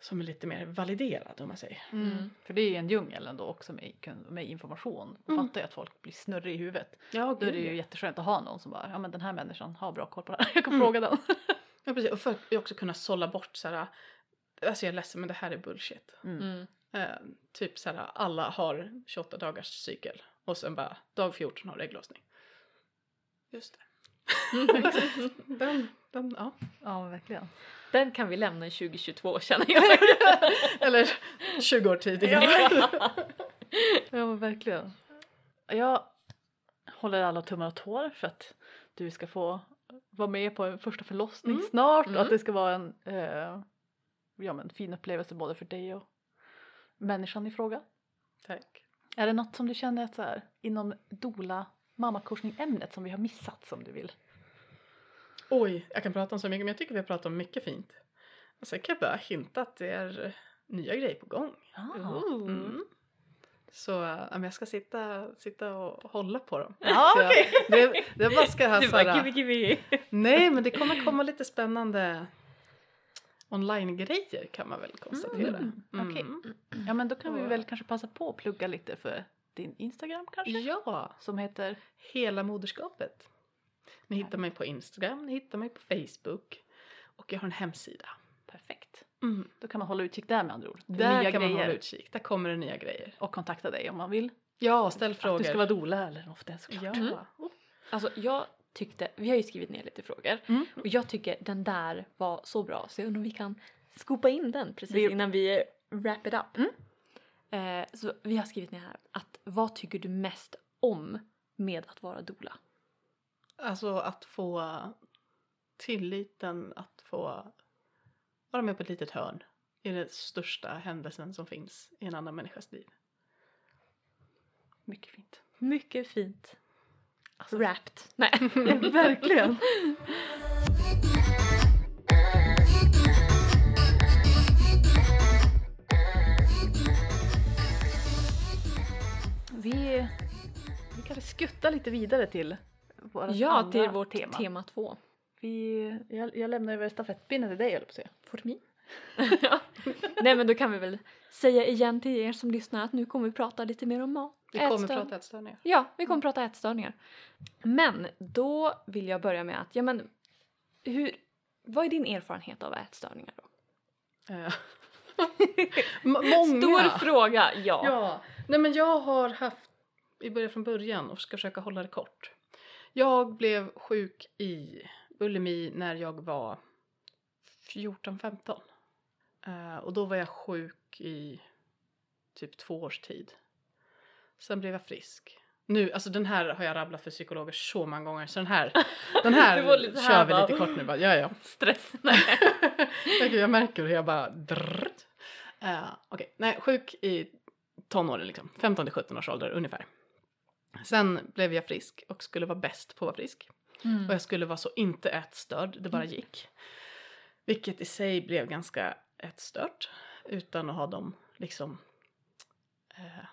som är lite mer validerad om man säger. Mm. För det är ju en djungel ändå också med, med information. Man Mm. fattar ju att folk blir snurriga i huvudet. Ja, Då är det ju jätteskönt att ha någon som bara, ja men den här människan har bra koll på det här. Jag kan Mm. fråga den. ja precis. Och för att också kunna sålla bort så här, alltså jag är ledsen men det här är bullshit. Mm. Mm. Eh, typ så här, alla har 28 dagars cykel och sen bara dag 14 har ägglossning. Just det. den, den, ja. Ja verkligen. Den kan vi lämna i 2022 känner jag. Eller 20 år tidigare. Ja men verkligen. Jag håller alla tummar och tår för att du ska få vara med på en första förlossning Mm. snart och Mm. att det ska vara en eh, ja, men fin upplevelse både för dig och människan i fråga. Tack. Är det något som du känner att så här, inom dola mammakorsning-ämnet som vi har missat som du vill? Oj, jag kan prata om så mycket men jag tycker vi har pratat om mycket fint. Och sen kan jag bara hinta att det är eh, nya grejer på gång. Ooh. Mm. Så äh, men jag ska sitta, sitta och hålla på dem. Ja, Så jag- det, det bara ska ha Du bara här, gimme gimme. Nej men det kommer komma lite spännande online-grejer kan man väl konstatera. Mm. Mm. Ja men då kan vi väl kanske passa på att plugga lite för din Instagram kanske? Ja, Som heter? hela moderskapet. Ni hittar mig på Instagram, ni hittar mig på Facebook och jag har en hemsida. Perfekt. Mm. Då kan man hålla utkik där med andra ord. Där nya kan man grejer. hålla utkik, där kommer det nya grejer. Och kontakta dig om man vill. Ja, ställ Att frågor. du ska vara doula eller något såklart. Ja. Mm. Alltså jag tyckte, vi har ju skrivit ner lite frågor Mm. och jag tycker den där var så bra så jag undrar om vi kan skopa in den precis Vi- innan vi wrap it up. Mm. Eh, så vi har skrivit ner här att vad tycker du mest om med att vara doula? Alltså att få tilliten att få vara med på ett litet hörn i den största händelsen som finns i en annan människas liv. Mycket fint. Mycket fint. Wrapped. Nej. Verkligen. Vi, vi kanske skuttar lite vidare till vårt ja, till vårt tema. tema, två. Vi, jag, jag lämnar över stafettpinnen till dig höll jag på att säga. For me. ja. Nej men då kan vi väl säga igen till er som lyssnar att nu kommer vi prata lite mer om mat. Vi kommer ätstör- prata ätstörningar. Ja, vi kommer prata ätstörningar. Men då vill jag börja med att, ja men, hur, vad är din erfarenhet av ätstörningar då? Eh, Många! Stor fråga, ja. Ja, nej men jag har haft, vi börjar från början och ska försöka hålla det kort. Jag blev sjuk i bulimi när jag var 14-15. Eh, och då var jag sjuk i typ två års tid. Sen blev jag frisk. Nu, alltså den här har jag rabblat för psykologer så många gånger så den här, den här lite kör vi lite kort nu bara. Ja, ja. Stress. Nej. jag, märker hur jag bara drrrt. Uh, Okej, nej sjuk i tonåren liksom, 15 till 17 års ålder ungefär. Sen blev jag frisk och skulle vara bäst på att vara frisk. Mm. Och jag skulle vara så inte ätstörd, det bara gick. Vilket i sig blev ganska ätstört utan att ha de liksom eh,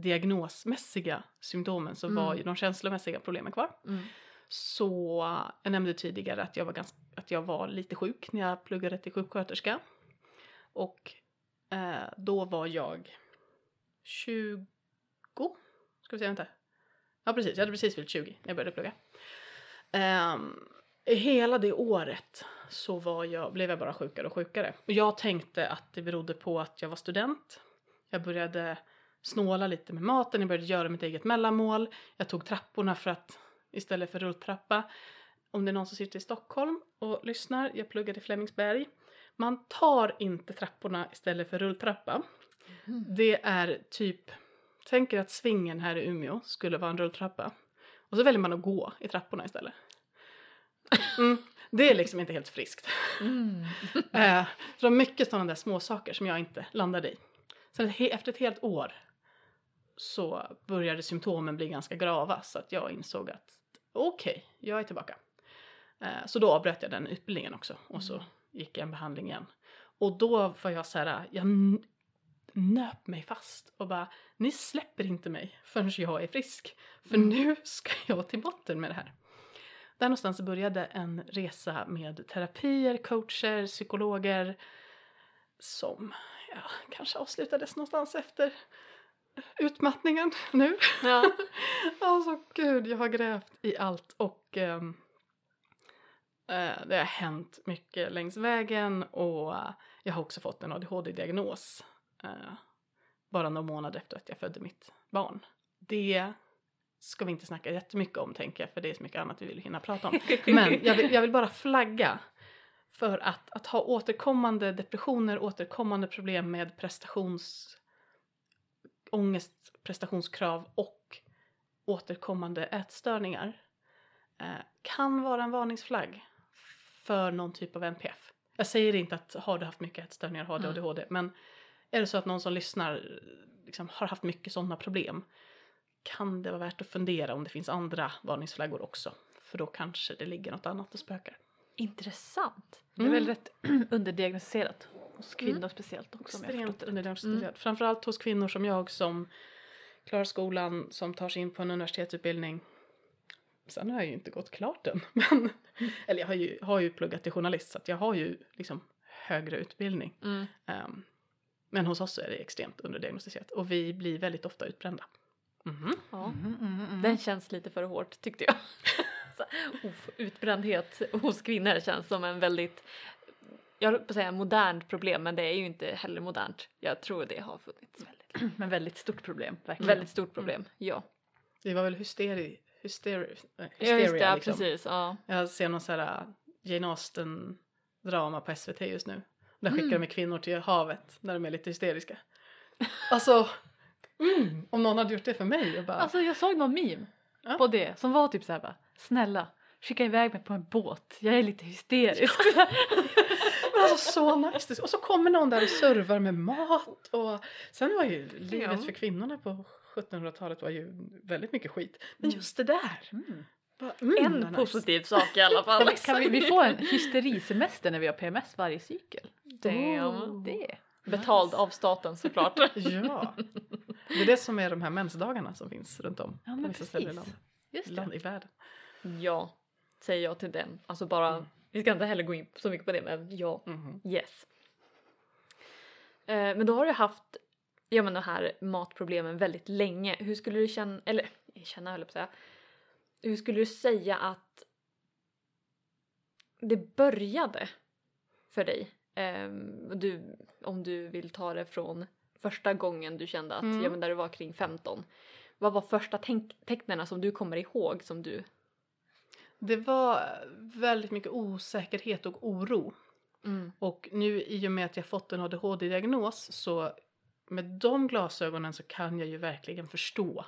diagnosmässiga symptomen så var Mm. ju de känslomässiga problemen kvar. Mm. Så jag nämnde tidigare att jag var, ganska, att jag var lite sjuk när jag pluggade till sjuksköterska. Och eh, då var jag 20, ska vi säga inte? Ja precis, jag hade precis fyllt 20 när jag började plugga. Ehm, hela det året så var jag, blev jag bara sjukare och sjukare. Och jag tänkte att det berodde på att jag var student. Jag började snåla lite med maten, jag började göra mitt eget mellanmål. Jag tog trapporna för att istället för rulltrappa. Om det är någon som sitter i Stockholm och lyssnar, jag pluggade i Flemingsberg. Man tar inte trapporna istället för rulltrappa. Det är typ, tänk er att svingen här i Umeå skulle vara en rulltrappa. Och så väljer man att gå i trapporna istället. Mm, det är liksom inte helt friskt. Mm. Eh, så det var mycket sådana där små saker som jag inte landade i. Sen ett efter ett helt år så började symptomen bli ganska grava så att jag insåg att okej, jag är tillbaka. Eh, så då avbröt jag den utbildningen också och så Mm. gick jag en behandling igen. Och då var jag så här, jag nöp mig fast och bara, ni släpper inte mig förrän jag är frisk. För Mm. nu ska jag till botten med det här. Där någonstans började en resa med terapier, coacher, psykologer som ja, kanske avslutades någonstans efter utmattningen nu. Ja. alltså gud, jag har grävt i allt och ehm, eh, det har hänt mycket längs vägen och jag har också fått en ADHD-diagnos eh, bara några månader efter att jag födde mitt barn. Det ska vi inte snacka jättemycket om tänker jag för det är så mycket annat vi vill hinna prata om. Men jag vill, jag vill bara flagga för att, att ha återkommande depressioner, återkommande problem med prestations ångest, prestationskrav och återkommande ätstörningar eh, kan vara en varningsflagg för någon typ av NPF. Jag säger inte att har du haft mycket ätstörningar, har du Mm. ADHD, men är det så att någon som lyssnar liksom, har haft mycket sådana problem kan det vara värt att fundera om det finns andra varningsflaggor också. För då kanske det ligger något annat och spökar. Intressant. Det är väl Mm. rätt underdiagnostiserat hos kvinnor speciellt också Extremt underdiagnostiserat. Mm. Framförallt hos kvinnor som jag som klarar skolan, som tar sig in på en universitetsutbildning. Sen har jag ju inte gått klart den. Men, eller jag har ju, har ju pluggat till journalist så att jag har ju liksom högre utbildning. Mm. Ehm, men hos oss är det extremt underdiagnostiserat och vi blir väldigt ofta utbrända. Mhm. Ja. Mhm. Den känns lite för hårt tyckte jag. Så, utbrändhet hos kvinnor känns som en väldigt, jag höll på att säga modernt problem men det är ju inte heller modernt. Jag tror det har funnits väldigt, Men väldigt stort problem, verkligen. väldigt stort problem. Ja. Det var väl hysteri, hysteri, äh, Ja just det, hysteria ja, liksom. precis. Ja. Jag ser någon sån här äh, Jane Austen drama på SVT just nu. Där skickar Mm. de kvinnor till havet när de är lite hysteriska. Alltså, mm, om någon hade gjort det för mig och bara, Alltså jag såg någon meme Ja. på det som var typ såhär bara snälla skicka iväg mig på en båt, jag är lite hysterisk. men alltså så nice. Och så kommer någon där och servar med mat och sen var ju livet Ja. för kvinnorna på 1700-talet var ju väldigt mycket skit. Men Mm. just det där. Mm. Bara, mm, En nice. positiv sak i alla fall. Kan vi, vi få en hysterisemester när vi har PMS varje cykel? Damn. Oh. Det. Betald av staten såklart. Ja. Det är det som är de här mensdagarna som finns runt om Ja på vissa ställen i. Land, i världen. ja, säger jag till den. Alltså bara, Mm. Vi ska inte heller gå in så mycket på det men ja. Mhm. Yes. Eh, men då har du haft ja, men de här matproblemen väldigt länge. Hur skulle du känna, eller känna höll jag på att säga. Hur skulle du säga att det började för dig? Ehm, du, om du vill ta det från första gången du kände att, Mm. ja men där du var kring 15. Vad var första tecknen som du kommer ihåg som du... Det var väldigt mycket osäkerhet och oro. Och nu i och med att jag fått en ADHD-diagnos så med de glasögonen så kan jag ju verkligen förstå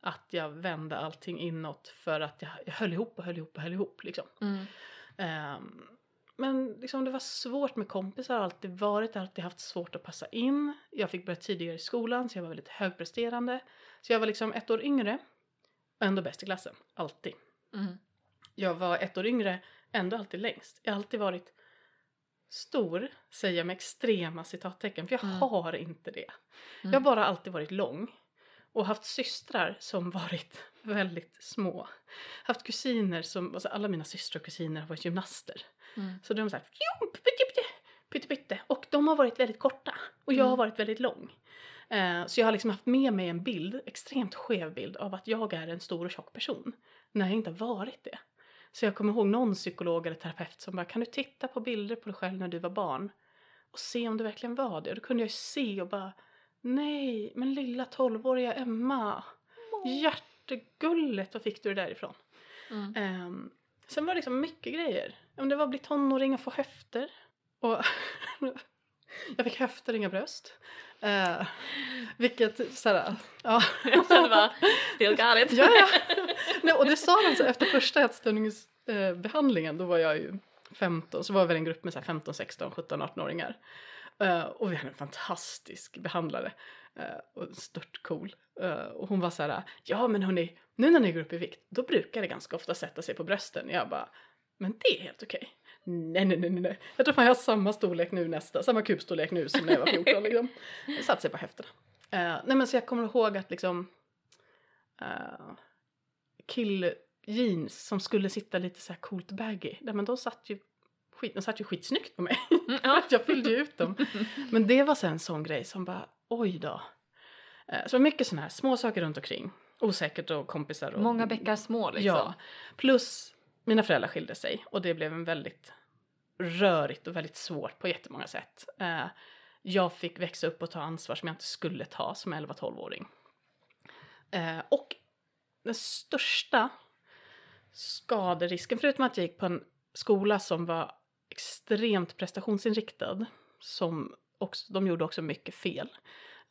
att jag vände allting inåt för att jag, jag höll ihop och höll ihop och höll ihop liksom. Mm. Ehm, men liksom det var svårt med kompisar, alltid varit, alltid haft svårt att passa in. Jag fick börja tidigare i skolan så jag var väldigt högpresterande. Så jag var liksom ett år yngre och ändå bäst i klassen, alltid. Mm. Jag var ett år yngre, ändå alltid längst. Jag har alltid varit stor, säger jag med extrema citattecken, för jag Mm. har inte det. Mm. Jag har bara alltid varit lång och haft systrar som varit väldigt små. Haft kusiner som, alltså alla mina systrar och kusiner har varit gymnaster. Mm. Så de har såhär, fjomp, pytte, pytte, pytte, pytte. Och de har varit väldigt korta och jag har Mm. varit väldigt lång. Eh, så jag har liksom haft med mig en bild, extremt skev bild av att jag är en stor och tjock person. När jag inte har varit det. Så jag kommer ihåg någon psykolog eller terapeut som bara, kan du titta på bilder på dig själv när du var barn? Och se om du verkligen var det. Och då kunde jag ju se och bara, nej, men lilla tolvåriga Emma. Hjärtegullet, var fick du det därifrån? Mm. Um, sen var det liksom mycket grejer. Om det var att bli tonåring och få höfter. Och jag fick höfter, inga bröst. Uh, vilket såhär, ja. Jag kände bara, still got it. ja, ja. Nej, och det sa de så efter första ätstörningsbehandlingen, då var jag ju 15, så var vi en grupp med så här 15, 16, 17, 18-åringar. Uh, och vi hade en fantastisk behandlare. Uh, och stört cool. Eh, och hon var så här, ja men hörni, nu när ni går upp i vikt, då brukar det ganska ofta sätta sig på brösten. Jag bara, Men det är helt okej. Nej, nej, nej, nej. Jag tror fan jag har samma storlek nu nästa, samma kubstorlek nu som när jag var 14 liksom. Det satte sig på höfterna. Uh, eh, nej men så jag kommer ihåg att liksom uh, killjeans som skulle sitta lite så här coolt baggy, nej men de satt ju skit, de satt ju skitsnyggt på mig. Mm, ja. jag fyllde ju ut dem. Men det var sen en sån grej som bara, oj då. Uh, så mycket sådana här små saker runt omkring. Osäkert och kompisar. Och, Många bäckar små liksom. Ja. Plus mina föräldrar skilde sig och det blev en väldigt rörigt och väldigt svårt på jättemånga sätt. Eh, jag fick växa upp och ta ansvar som jag inte skulle ta som 11-12-åring. Eh, och den största skaderisken, förutom att jag gick på en skola som var extremt prestationsinriktad, som också, de gjorde också mycket fel.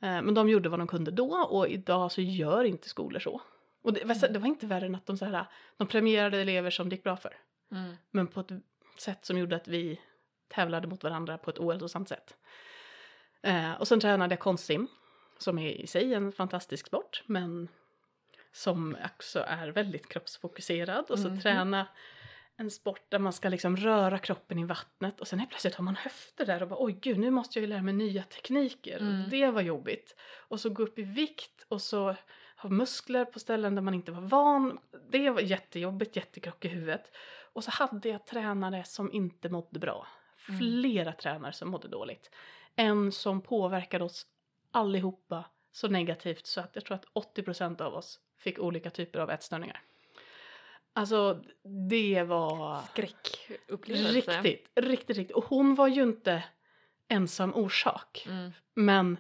Eh, men de gjorde vad de kunde då och idag så gör inte skolor så. Och det, var- det var inte värre än att de, så här, de premierade elever som det gick bra för. Mm. Men på ett sätt som gjorde att vi tävlade mot varandra på ett ohälsosamt sätt. Eh, och sen tränade jag konstsim, som är i sig en fantastisk sport, men som också är väldigt kroppsfokuserad. Och så Mhm. träna en sport där man ska liksom röra kroppen i vattnet och sen helt plötsligt har man höfter där och bara oj gud nu måste jag ju lära mig nya tekniker. Mm. Det var jobbigt. Och så gå upp i vikt och så ha muskler på ställen där man inte var van. Det var jättejobbigt, jättekrock i huvudet. Och så hade jag tränare som inte mådde bra. Mm. Flera tränare som mådde dåligt. En som påverkade oss allihopa så negativt så att jag tror att 80% av oss fick olika typer av ätstörningar. Alltså det var Skräckupplevelse. riktigt, riktigt, riktigt. Och hon var ju inte ensam orsak. Mm. Men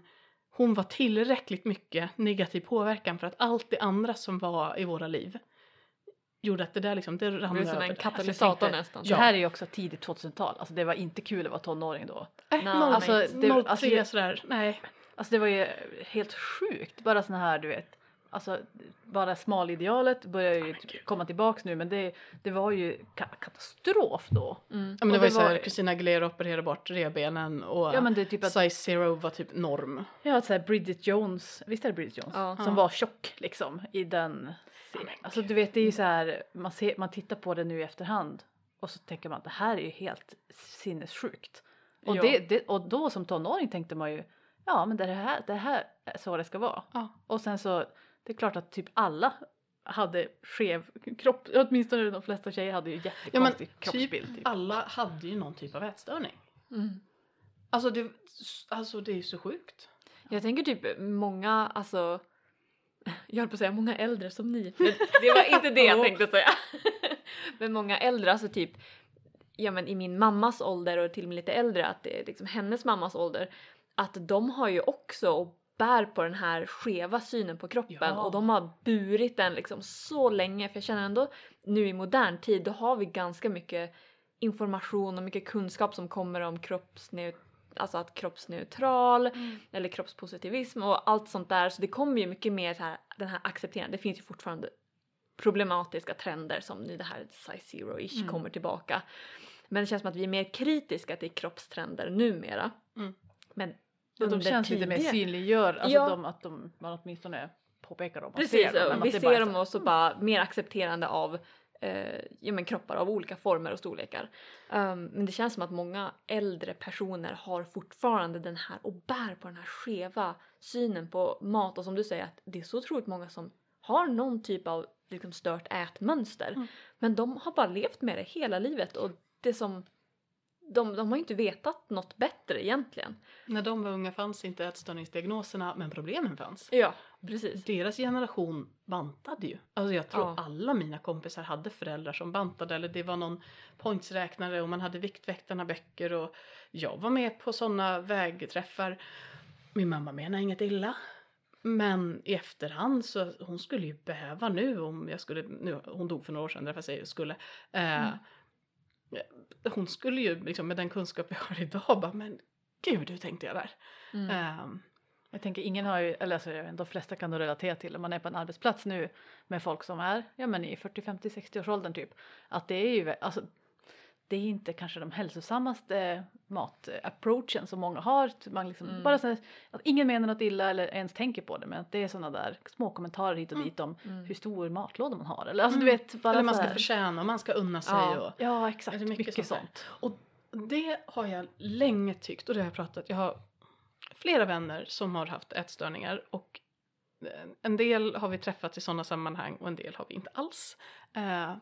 hon var tillräckligt mycket negativ påverkan för att allt det andra som var i våra liv gjorde att det där liksom, det Det rann var som över. en Alltså, katalysator tänkte, nästan. Ja. Det här är ju också tidigt 2000-tal, alltså det var inte kul att vara tonåring då. Äh, Nej, 01, alltså, det- 03 alltså, jag- sådär, nej. Alltså det var ju helt sjukt, bara såna här du vet, alltså bara smalidealet börjar ju komma tillbaks nu men det, det var ju ka- katastrof då. Mm. Ja, men det Och var ju det såhär, var- Christina Aguilera opererade bort revbenen och Ja men det är typ att, size zero var typ norm. ja såhär Bridget Jones, visst är det Bridget Jones? Ja. Som Ja. var tjock liksom i den Alltså du vet det är ju så här, man, ser, man tittar på det nu i efterhand och så tänker man att det här är ju helt sinnessjukt. Och, Ja. det, det, och då som tonåring tänkte man ju ja men det här, det här är så det ska vara. Ja. Och sen så, det är klart att typ alla hade skev kropp, åtminstone de flesta tjejer hade ju Ja jättekonstig typ kroppsbild. Typ. alla hade ju någon typ av ätstörning. Mm. Alltså det, alltså det är ju så sjukt. Jag tänker typ många, alltså jag höll på att säga många äldre som ni, men det var inte det jag tänkte säga. men många äldre, alltså typ ja men i min mammas ålder och till och med lite äldre, att det är liksom hennes mammas ålder, att de har ju också och bär på den här skeva synen på kroppen Ja. och de har burit den liksom så länge för jag känner ändå nu i modern tid då har vi ganska mycket information och mycket kunskap som kommer om kroppsneut alltså att kroppsneutral eller kroppspositivism och allt sånt där så det kommer ju mycket mer så här, den här accepterande, det finns ju fortfarande problematiska trender som nu det här size zero-ish Mm. kommer tillbaka. Men det känns som att vi är mer kritiska till kroppstrender numera. Mm. Men Ja, de känns lite mer synliggör, alltså Ja. de, att de, man åtminstone påpekar dem. Precis, ser dem, och att vi ser dem så- också bara mer accepterande av eh, ja, men kroppar av olika former och storlekar. Um, men det känns som att många äldre personer har fortfarande den här och bär på den här skeva synen på mat och som du säger att det är så otroligt många som har någon typ av liksom, stört ätmönster. Mm. Men de har bara levt med det hela livet och det som de, de har ju inte vetat något bättre egentligen. När de var unga fanns inte ätstörningsdiagnoserna men problemen fanns. Ja, precis. Deras generation bantade ju. Alltså jag tror Ja. alla mina kompisar hade föräldrar som bantade eller det var någon pointsräknare och man hade Viktväktarna böcker och jag var med på sådana vägträffar. Min mamma menar inget illa. Men i efterhand så hon skulle ju behöva nu om jag skulle, nu, hon dog för några år sedan därför säger jag skulle. Eh, Mm. Hon skulle ju liksom med den kunskap jag har idag bara men gud hur tänkte jag där? Mm. Ehm, Jag tänker ingen har ju, eller alltså, jag vet inte, de flesta kan nog relatera till om man är på en arbetsplats nu med folk som är ja, men i 40, 50, 60 års åldern typ. Att det är ju, alltså, det är inte kanske de hälsosammaste matapproachen som många har. Att Man liksom, Mm. bara så här, att ingen menar något illa eller ens tänker på det men att det är sådana där små kommentarer hit och Mm. dit om Mm. hur stor matlåda man har. Eller alltså Mm. du vet bara Eller man ska förtjäna och man ska unna sig. Ja. Och, Ja exakt, det mycket mycket, sånt sånt. och det har jag länge tyckt och det har jag pratat. Jag har flera vänner som har haft ätstörningar och eh, en del har vi träffat i sådana sammanhang och en del har vi inte alls. Eh,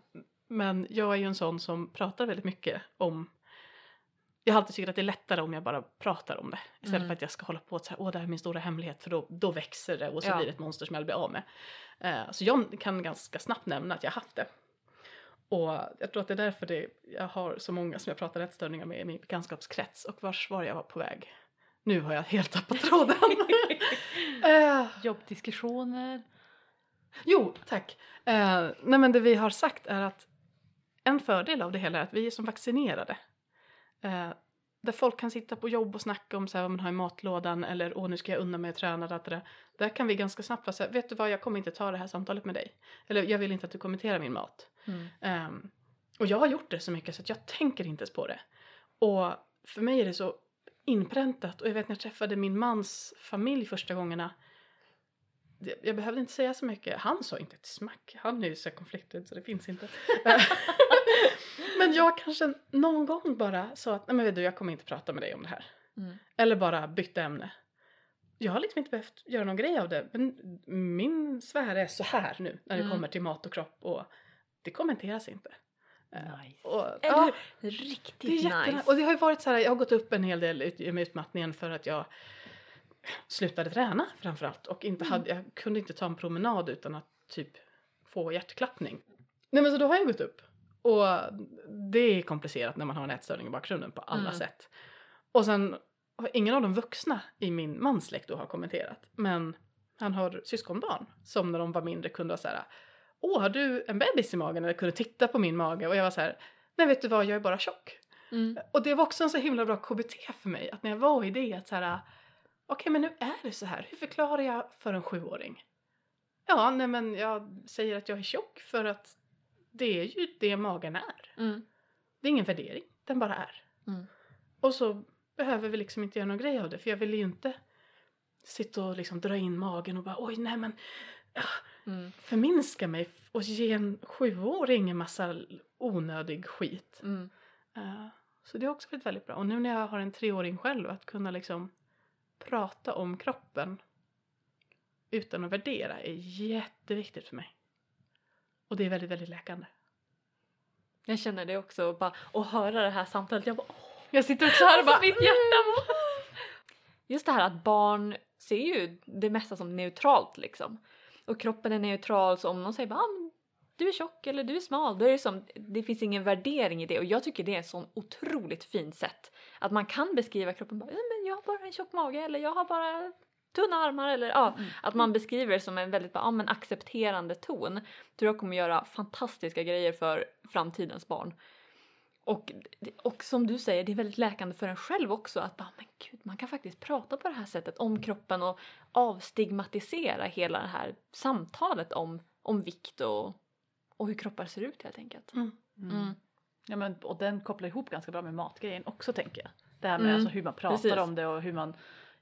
Men jag är ju en sån som pratar väldigt mycket om jag har alltid tyckt att det är lättare om jag bara pratar om det istället Mm. för att jag ska hålla på och säga åh det här är min stora hemlighet för då, då växer det och så Ja. blir det ett monster som jag vill bli av med. Eh, så jag kan ganska snabbt nämna att jag har haft det. Och jag tror att det är därför det, jag har så många som jag pratar ätstörningar med i min bekantskapskrets och vars var jag var på väg. Nu har jag helt tappat tråden. Eh, Jobbdiskussioner. Jo, tack. Eh, nej men det vi har sagt är att en fördel av det hela är att vi är som vaccinerade. Eh, där folk kan sitta på jobb och snacka om så här, vad man har i matlådan eller åh nu ska jag unna mig att träna. Det, det. Där kan vi ganska snabbt vara så här, vet du vad jag kommer inte ta det här samtalet med dig. Eller jag vill inte att du kommenterar min mat. Mm. Ehm, och jag har gjort det så mycket så att jag tänker inte ens på det. Och för mig är det så inpräntat. Och jag vet när jag träffade min mans familj första gångerna. Jag behövde inte säga så mycket. Han sa inte ett smack. Han är ju så konflikträdd så det finns inte. Men jag kanske någon gång bara sa att nej men vet du jag kommer inte prata med dig om det här. Mm. Eller bara bytte ämne. Jag har liksom inte behövt göra någon grej av det. Men min sfär är så här nu när det Mm. kommer till mat och kropp. Och det kommenteras inte. Eh, Nice. Och, Eller ja, hur? det är Riktigt jättenice. nice. Och det har ju varit så här, jag har gått upp en hel del ut, med utmattningen för att jag slutade träna framförallt. Och inte hade, jag kunde inte ta en promenad utan att typ få hjärtklappning. Nej men så då har jag gått upp. Och det är komplicerat när man har en ätstörning i bakgrunden på alla Mm. sätt. Och sen har ingen av de vuxna i min mans släkt då har kommenterat. Men han har syskonbarn som när de var mindre kunde ha så här. Åh, har du en bebis i magen? Eller kunde titta på min mage och jag var så här. Nej, vet du vad? Jag är bara tjock. Mm. Och det var också en så himla bra KBT för mig. Att när jag var i det att så här. Okej, men nu är det så här. Hur förklarar jag för en sjuåring? Ja, nej men jag säger att jag är tjock för att det är ju det magen är. Mm. Det är ingen värdering, den bara är. Mm. Och så behöver vi liksom inte göra någon grej av det för jag vill ju inte sitta och liksom dra in magen och bara oj nej men ah, Mm. förminska mig och ge en sjuåring en massa onödig skit. Mm. Eh, så det har också varit väldigt bra. Och nu när jag har en treåring själv att kunna liksom prata om kroppen utan att värdera är jätteviktigt för mig. Och det är väldigt, väldigt läkande. Jag känner det också, bara att höra det här samtalet. Jag bara, åh, Jag sitter också här och bara mitt hjärta! Just det här att barn ser ju det mesta som neutralt liksom. Och kroppen är neutral så om någon säger bara ah, du är tjock eller du är smal, då är det som, det finns ingen värdering i det och jag tycker det är ett sånt otroligt fint sätt. Att man kan beskriva kroppen bara, "Ja, men jag har bara en tjock mage eller jag har bara tunna armar eller ja, Mm. att man beskriver det som en väldigt ja, men accepterande ton. Tror jag kommer göra fantastiska grejer för framtidens barn. Och, och som du säger, det är väldigt läkande för en själv också att bara, men gud, man kan faktiskt prata på det här sättet om kroppen och avstigmatisera hela det här samtalet om, om vikt och, och hur kroppar ser ut helt enkelt. Mm. Mm. Ja, men, och den kopplar ihop ganska bra med matgrejen också tänker jag. Det här med Mm, alltså, hur man pratar precis. om det och hur man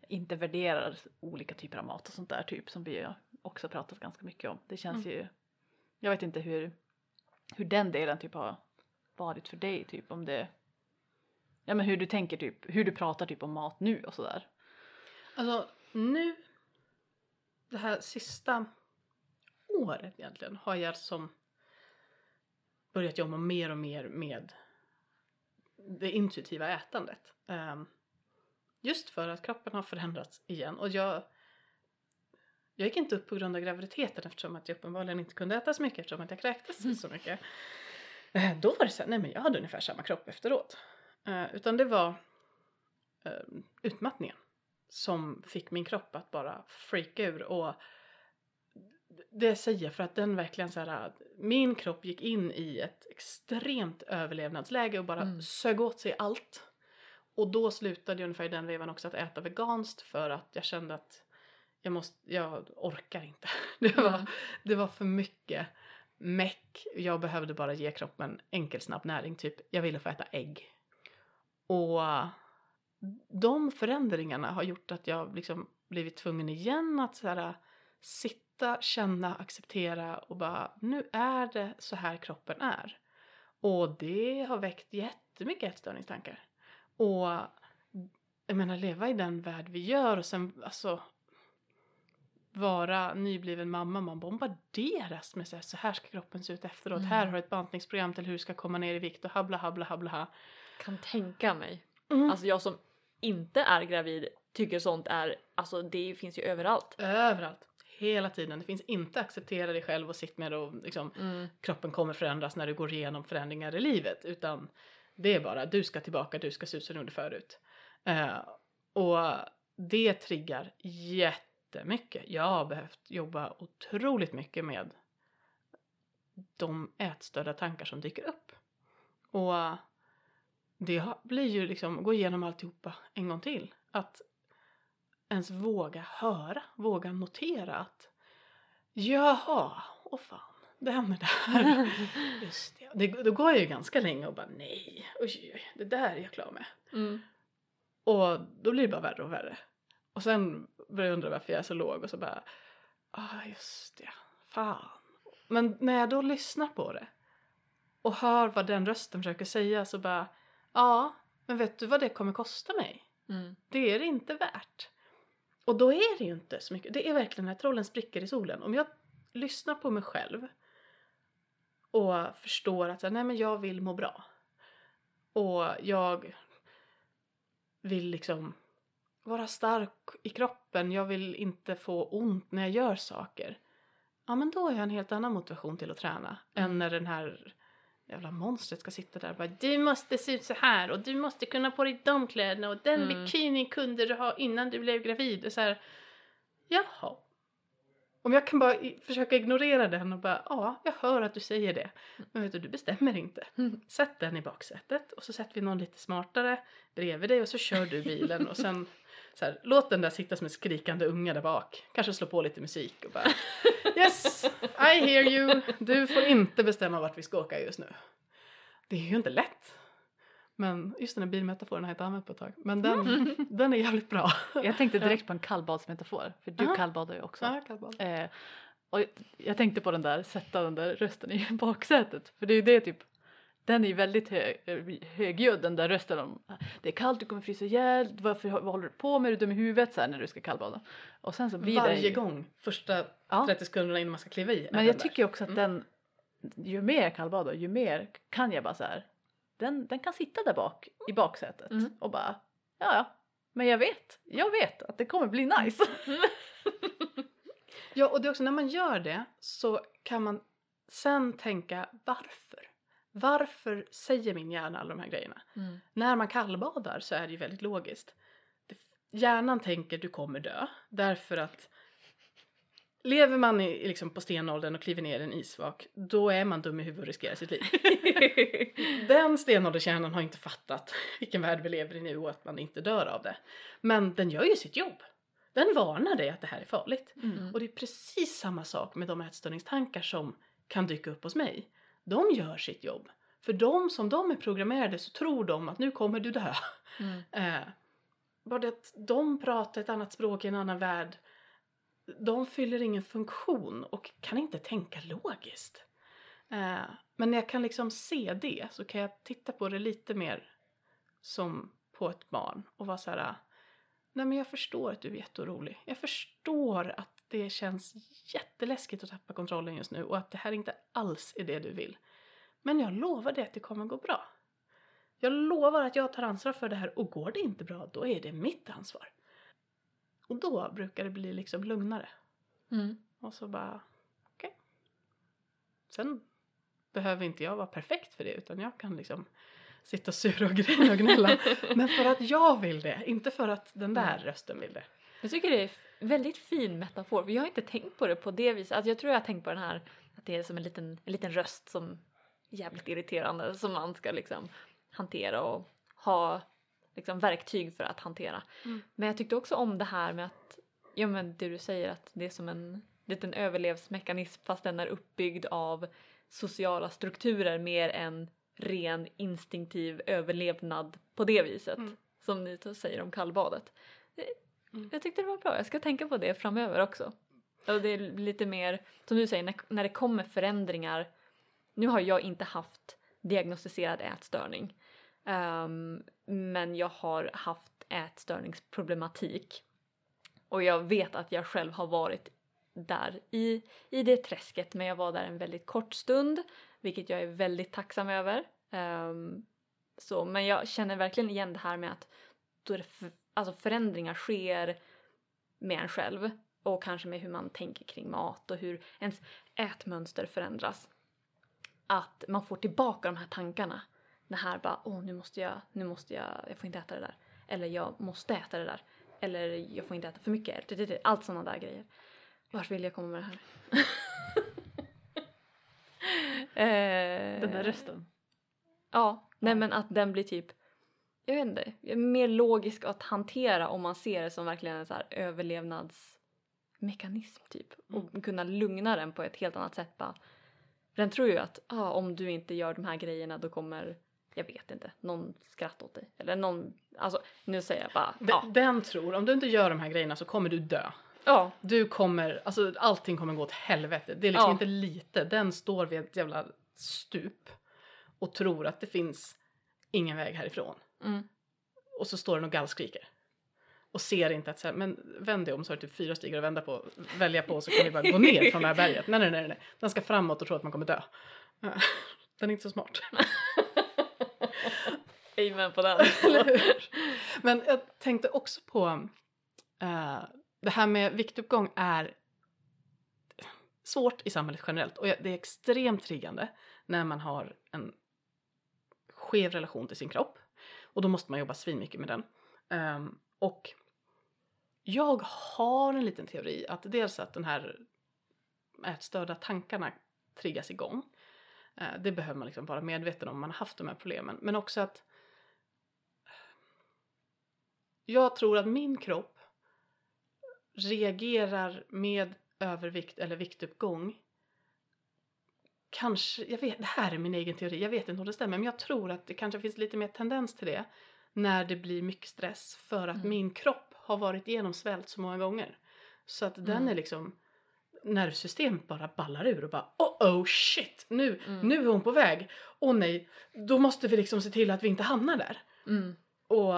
inte värderar olika typer av mat och sånt där typ som vi också pratat ganska mycket om. Det känns ju, jag vet inte hur, hur den delen typ har varit för dig typ om det, ja men hur du tänker typ, hur du pratar typ om mat nu och sådär. Alltså nu, det här sista året egentligen, har jag som börjat jobba mer och mer med det intuitiva ätandet. Ehm, just för att kroppen har förändrats igen och jag jag gick inte upp på grund av graviditeten eftersom att jag uppenbarligen inte kunde äta så mycket eftersom att jag kräktes så mycket. Eh, Då var det så här, nej men jag hade ungefär samma kropp efteråt. Eh, utan det var eh, utmattningen som fick min kropp att bara freaka ur och det säger för att den verkligen så här, min kropp gick in i ett extremt överlevnadsläge och bara Mm. sög åt sig allt. Och då slutade jag ungefär i den vevan också att äta veganskt för att jag kände att jag måste, jag orkar inte. Det var, Mm. det var för mycket meck. Jag behövde bara ge kroppen enkel snabb näring, typ jag ville få äta ägg. Och de förändringarna har gjort att jag liksom blivit tvungen igen att så här, sitta, känna, acceptera och bara nu är det så här kroppen är. Och det har väckt jättemycket ätstörningstankar. Och jag menar leva i den värld vi gör och sen alltså vara nybliven mamma, man bombarderas med så här, så här ska kroppen se ut efteråt, Mm. här har du ett bantningsprogram till hur du ska komma ner i vikt och habla habla habla ha. Kan tänka mig. Mm. Alltså jag som inte är gravid tycker sånt är, alltså det finns ju överallt. Överallt, hela tiden. Det finns inte acceptera dig själv och sitt med och liksom Mm. kroppen kommer förändras när du går igenom förändringar i livet utan det är bara du ska tillbaka, du ska se ut som du gjorde förut. Eh, och det triggar jättemycket. Jag har behövt jobba otroligt mycket med de ätstörda tankar som dyker upp. Och det blir ju liksom, gå igenom alltihopa en gång till. Att ens våga höra, våga notera att jaha, åh fan, den är där. Just det. Det. Då går jag ju ganska länge och bara nej, oj, det där är jag klar med. Mm. Och då blir det bara värre och värre. Och sen börjar jag undra varför jag är så låg och så bara, ah just det, fan. Men när jag då lyssnar på det och hör vad den rösten försöker säga så bara, ja, men vet du vad det kommer kosta mig? Mm. Det är det inte värt. Och då är det ju inte så mycket. Det är verkligen när trollen spricker i solen. Om jag lyssnar på mig själv och förstår att nej men jag vill må bra. Och jag vill liksom vara stark i kroppen. Jag vill inte få ont när jag gör saker. Ja men då har jag en helt annan motivation till att träna. Än när den här jävla monstret ska sitta där och bara Du måste se ut så här och du måste kunna på dig de kläderna och den Mm. bikinin kunde du ha innan du blev gravid. Och så här, Jaha. Om jag kan bara försöka ignorera den och bara ja, jag hör att du säger det. Men vet du, du bestämmer inte. Mm. Sätt den i baksätet och så sätter vi någon lite smartare bredvid dig och så kör du bilen och sen så här, låt den där sitta som en skrikande unge där bak. Kanske slå på lite musik och bara Yes, I hear you. Du får inte bestämma vart vi ska åka just nu. Det är ju inte lätt. Men just den här bilmetaforen har jag inte använt på ett tag. Men den, den är jävligt bra. Jag tänkte direkt på en kallbadsmetafor, för du Aha. kallbadar ju också. Ja, kallbad. Eh, och jag tänkte på den där, sätta den där rösten i baksätet. För det är ju det typ, den är väldigt hö, högljudd den där rösten om det är kallt, du kommer frysa ihjäl, varför vad håller du på med, är du dum i huvudet så här när du ska kallbada. Och sen så blir Varje ju, gång, första Ja. 30 sekunderna innan man ska kliva i. Men jag där. tycker också att Mm. den, ju mer jag kallbadar, ju mer kan jag bara så här, den, den kan sitta där bak i baksätet Mm. och bara, ja ja, men jag vet, jag vet att det kommer bli nice. Ja, och det är också när man gör det så kan man sen tänka varför? Varför säger min hjärna alla de här grejerna? Mm. När man kallbadar så är det ju väldigt logiskt. Hjärnan tänker du kommer dö därför att lever man i, liksom på stenåldern och kliver ner i en isvak då är man dum i huvudet och riskerar sitt liv. Den stenåldershjärnan har inte fattat vilken värld vi lever i nu och att man inte dör av det. Men den gör ju sitt jobb. Den varnar dig att det här är farligt. Mm. Och det är precis samma sak med de ätstörningstankar som kan dyka upp hos mig. De gör sitt jobb. För de som de är programmerade så tror de att nu kommer du dö. Mm. Eh, bara det att de pratar ett annat språk i en annan värld. De fyller ingen funktion och kan inte tänka logiskt. Eh, men när jag kan liksom se det så kan jag titta på det lite mer som på ett barn och vara så här. Nej men jag förstår att du är jätteorolig. Jag förstår att det känns jätteläskigt att tappa kontrollen just nu och att det här inte alls är det du vill. Men jag lovar dig att det kommer gå bra. Jag lovar att jag tar ansvar för det här och går det inte bra då är det mitt ansvar. Och då brukar det bli liksom lugnare. Mm. Och så bara, okej. Sen behöver inte jag vara perfekt för det utan jag kan liksom sitta sura och grina och gnälla. Men för att jag vill det, inte för att den där rösten vill det. Jag tycker det är väldigt fin metafor. för Jag har inte tänkt på det på det viset. Alltså jag tror jag har tänkt på den här att det är som en liten, en liten röst som jävligt irriterande som man ska liksom hantera och ha liksom verktyg för att hantera. Mm. Men jag tyckte också om det här med att, ja men det du säger att det är som en liten överlevsmekanism fast den är uppbyggd av sociala strukturer mer än ren instinktiv överlevnad på det viset. Mm. Som ni säger om kallbadet. Det- Mm. Jag tyckte det var bra, jag ska tänka på det framöver också. Och det är lite mer, som du säger, när, när det kommer förändringar. Nu har jag inte haft diagnostiserad ätstörning. Ehm, men jag har haft ätstörningsproblematik. Och jag vet att jag själv har varit där i, i det träsket men jag var där en väldigt kort stund vilket jag är väldigt tacksam över. Um, så, men jag känner verkligen igen det här med att då det för, alltså förändringar sker med en själv och kanske med hur man tänker kring mat och hur ens ätmönster förändras. Att man får tillbaka de här tankarna. Det här bara, åh nu måste jag, nu måste jag, jag får inte äta det där. Eller jag måste äta det där. Eller jag får inte äta för mycket. Eller Allt sådana där grejer. Vart vill jag komma med det här? Eh, Den där rösten. Ja, nej men att den blir typ, jag vet inte, mer logisk att hantera om man ser det som verkligen en så här överlevnadsmekanism typ. Och kunna lugna den på ett helt annat sätt bara. Den tror ju att ah, om du inte gör de här grejerna då kommer, jag vet inte, någon skratta åt dig. Eller någon, alltså nu säger jag bara, Den, ja. den tror, om du inte gör de här grejerna så kommer du dö. ja. Du kommer, alltså allting kommer gå åt helvete. Det är liksom Ja. inte lite. Den står vid ett jävla stup och tror att det finns ingen väg härifrån. Mm. Och så står den och gallskriker. Och ser inte att så här, men vänd dig om så har du typ fyra stigar att vända på, välja på så kan vi bara gå ner från det här berget. Nej, nej, nej, nej. Den ska framåt och tro att man kommer dö. Den är inte så smart. Amen på den. Men jag tänkte också på uh, det här med viktuppgång är svårt i samhället generellt och det är extremt triggande när man har en skev relation till sin kropp och då måste man jobba svinmycket med den. Um, och jag har en liten teori att dels att den här ätstörda tankarna triggas igång. Uh, det behöver man liksom vara medveten om man har haft de här problemen. Men också att jag tror att min kropp reagerar med övervikt eller viktuppgång. Kanske, jag vet, det här är min egen teori, jag vet inte om det stämmer, men jag tror att det kanske finns lite mer tendens till det när det blir mycket stress för att Mm. min kropp har varit genomsvält så många gånger. Så att den Mm. är liksom, nervsystemet bara ballar ur och bara oh oh shit, nu, Mm. nu är hon på väg. Åh nej, då måste vi liksom se till att vi inte hamnar där. Mm. Och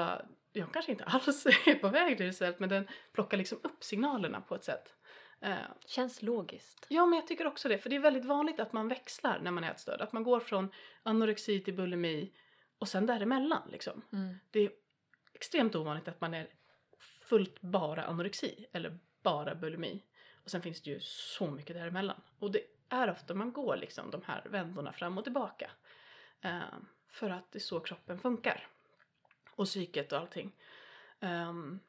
jag kanske inte alls är på väg till svält men den plockar liksom upp signalerna på ett sätt. Eh, Känns logiskt. ja men jag tycker också det för det är väldigt vanligt att man växlar när man är ätstörd. Att man går från anorexi till bulimi och sen däremellan liksom. Mm. Det är extremt ovanligt att man är fullt bara anorexi eller bara bulimi. Och sen finns det ju så mycket däremellan. Och det är ofta man går liksom de här vändorna fram och tillbaka. Eh, för att det är så kroppen funkar. Och psyket och allting. Ehm,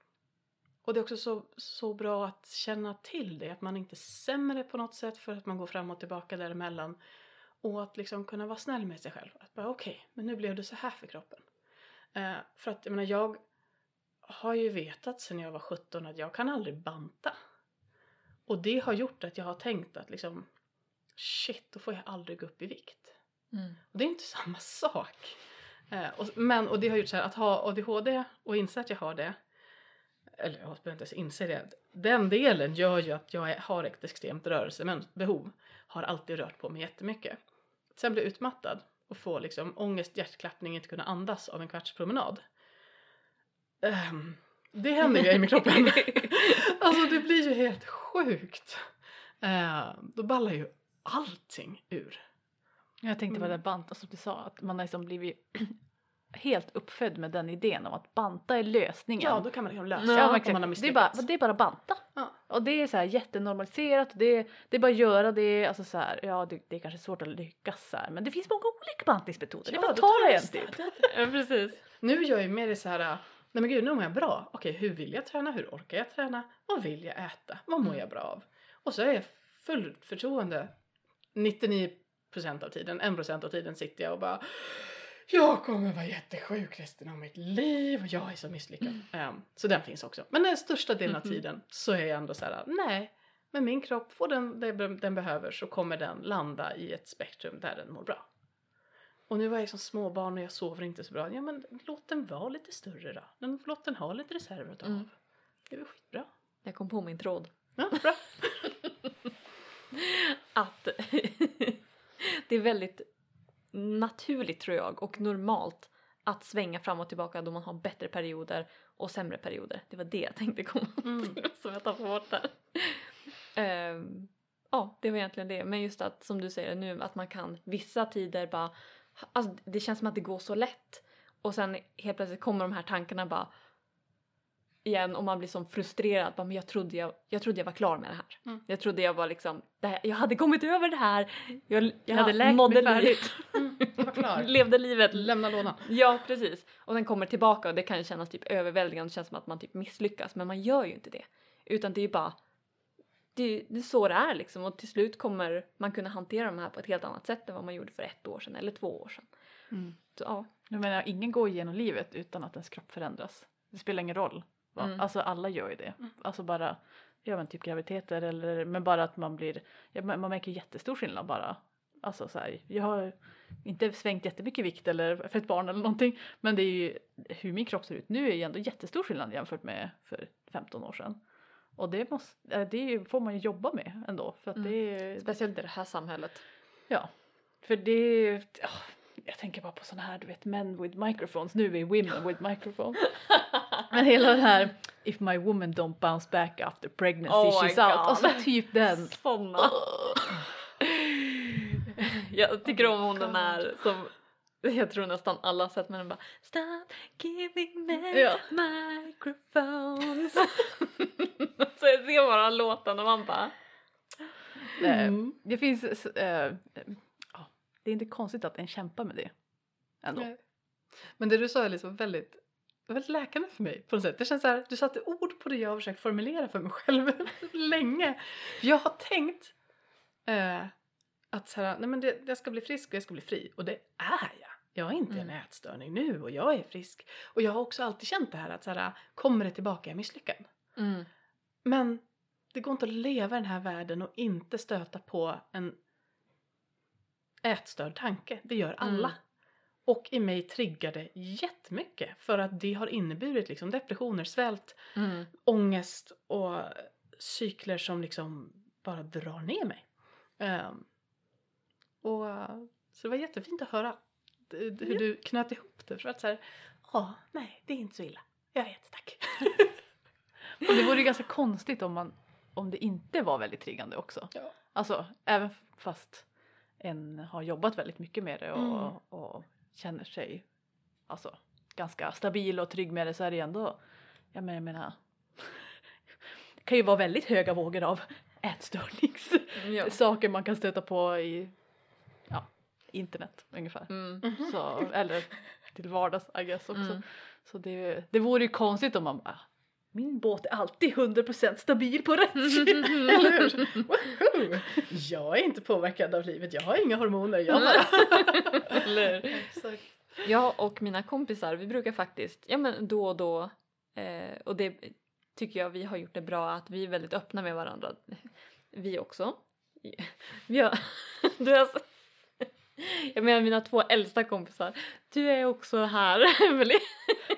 och det är också så, så bra att känna till det. Att man inte är sämre på något sätt för att man går fram och tillbaka däremellan. Och att liksom kunna vara snäll med sig själv. Att bara okej, men nu blev det så här för kroppen. Eh, för att jag menar, jag har ju vetat sedan jag var 17 att jag kan aldrig banta. Och det har gjort att jag har tänkt att liksom shit, då får jag aldrig gå upp i vikt. Mm. Och det är inte samma sak. Eh, och, men, och det har gjort så här att ha ADHD och inse att jag har det. Eller jag behöver inte ens inse det. Den delen gör ju att jag är, har ett extremt rörelsebehov. Har alltid rört på mig jättemycket. Sen bli utmattad och få liksom ångest, hjärtklappning, inte kunna andas av en kvarts promenad. Ehm, det händer i min kroppen. alltså det blir ju helt sjukt. Eh, då ballar ju allting ur. Jag tänkte på Mm. det banta som du sa, att man har liksom blivit helt uppfödd med den idén om att banta är lösningen. Ja, då kan man liksom lösa Ja, om man har det, är misslyckats. bara, det är bara banta. Ja. Och det är så här jättenormaliserat, det, det är bara att göra det, alltså så här, ja det, det är kanske svårt att lyckas så här, men det finns många olika bantningsmetoder, det är bara att ta en typ. Ja, precis. Nu gör jag ju mer det så här, nej men gud nu mår jag bra. Okej, hur vill jag träna? Hur orkar jag träna? Vad vill jag äta? Vad mår Mm. jag bra av? Och så är jag fullt förtroende 99% av tiden, 1% av tiden sitter jag och bara jag kommer vara jättesjuk resten av mitt liv och jag är så misslyckad. Ehm, så den finns också. Men den största delen av Mhm. tiden så är jag ändå så här, nej, Men min kropp får den det den behöver så kommer den landa i ett spektrum där den mår bra. Och nu var jag som småbarn och jag sover inte så bra. Ja men låt den vara lite större då. Låt den ha lite reserver att ta Mm. av. Det är väl skitbra. Jag kom på min tråd. Ja, bra. Att det är väldigt naturligt tror jag och normalt att svänga fram och tillbaka då man har bättre perioder och sämre perioder. Det var det jag tänkte komma Mm. till som jag tappade bort där. Ehm, ja, det var egentligen det. Men just att som du säger nu att man kan vissa tider bara, alltså det känns som att det går så lätt och sen helt plötsligt kommer de här tankarna bara igen och man blir så frustrerad. Bara, men jag, trodde jag, jag trodde jag var klar med det här. Mm. Jag trodde jag var liksom, här, jag hade kommit över det här. Jag, jag, Jag hade läkt mig färdigt. Mm, jag var klar. levde livet. Lämna lådan. Ja, precis. Och den kommer tillbaka och det kan kännas typ överväldigande, det känns som att man typ misslyckas, men man gör ju inte det. Utan det är ju bara, det, det är så det är liksom och till slut kommer man kunna hantera de här på ett helt annat sätt än vad man gjorde för ett år sedan eller två år sedan. Mm. Så ja. Jag menar, ingen går igenom livet utan att ens kropp förändras. Det spelar ingen roll. Va? Mm. Alltså alla gör ju det. Mm. Alltså bara, ja men typ graviditeter eller, men bara att man blir, ja, man man märker jättestor skillnad bara. Alltså så här, jag har inte svängt jättemycket vikt eller för ett barn eller någonting. Men det är ju, hur min kropp ser ut nu är ju ändå jättestor skillnad jämfört med för 15 år sedan. Och det, måste, det får man ju jobba med ändå. För att Mm. det är, Speciellt i det här samhället. Ja, för det är, ja, jag tänker bara på sådana här, du vet, men with microphones, nu är vi women with microphones. Men hela den här, if my woman don't bounce back after pregnancy Oh she's out, God. alltså typ den. Såna. jag tycker om hon den här som jag tror nästan alla har sett men den bara Stop giving me Ja. microphones. så jag ser bara låten och man bara Eh, Det finns, ja, det är inte konstigt att en kämpar med det. Ändå. Nej. Men det du sa är liksom väldigt, väldigt läkande för mig på något sätt. Det känns så här, du satte ord på det jag har försökt formulera för mig själv länge. Jag har tänkt eh, att så här, nej men det, jag ska bli frisk och jag ska bli fri. Och det är jag. Jag är inte i en Mm. ätstörning nu och jag är frisk. Och jag har också alltid känt det här att så här, kommer det tillbaka är jag misslyckad. mm. Men det går inte att leva i den här världen och inte stöta på en ätstörd tanke. Det gör alla. Mm. Och i mig triggar det jättemycket för att det har inneburit liksom depressioner, svält, Mm. ångest och cykler som liksom bara drar ner mig. Ehm, och Så det var jättefint att höra hur du knöt ihop det för att säga ja, nej, det är inte så illa. Jag vet, tack. Och det vore ju ganska konstigt om, man, om det inte var väldigt triggande också. Ja. Alltså även fast en har jobbat väldigt mycket med det och, Mm. och känner sig alltså, ganska stabil och trygg med det så är det ju ändå, jag menar, jag menar det kan ju vara väldigt höga vågor av ätstörningssaker Ja. man kan stöta på i ja, internet ungefär. Mm. Så, eller till vardags I guess också. Mm. Så det, det vore ju konstigt om man bara min båt är alltid 100% stabil på rätt Eller hur? Woho! Jag är inte påverkad av livet, jag har inga hormoner. Jag bara... Eller hur? Exakt. Jag och mina kompisar, vi brukar faktiskt, ja men då och då, eh, och det tycker jag vi har gjort det bra att vi är väldigt öppna med varandra. Vi också. Vi har, du har, jag menar mina två äldsta kompisar. Du är också här, Emelie.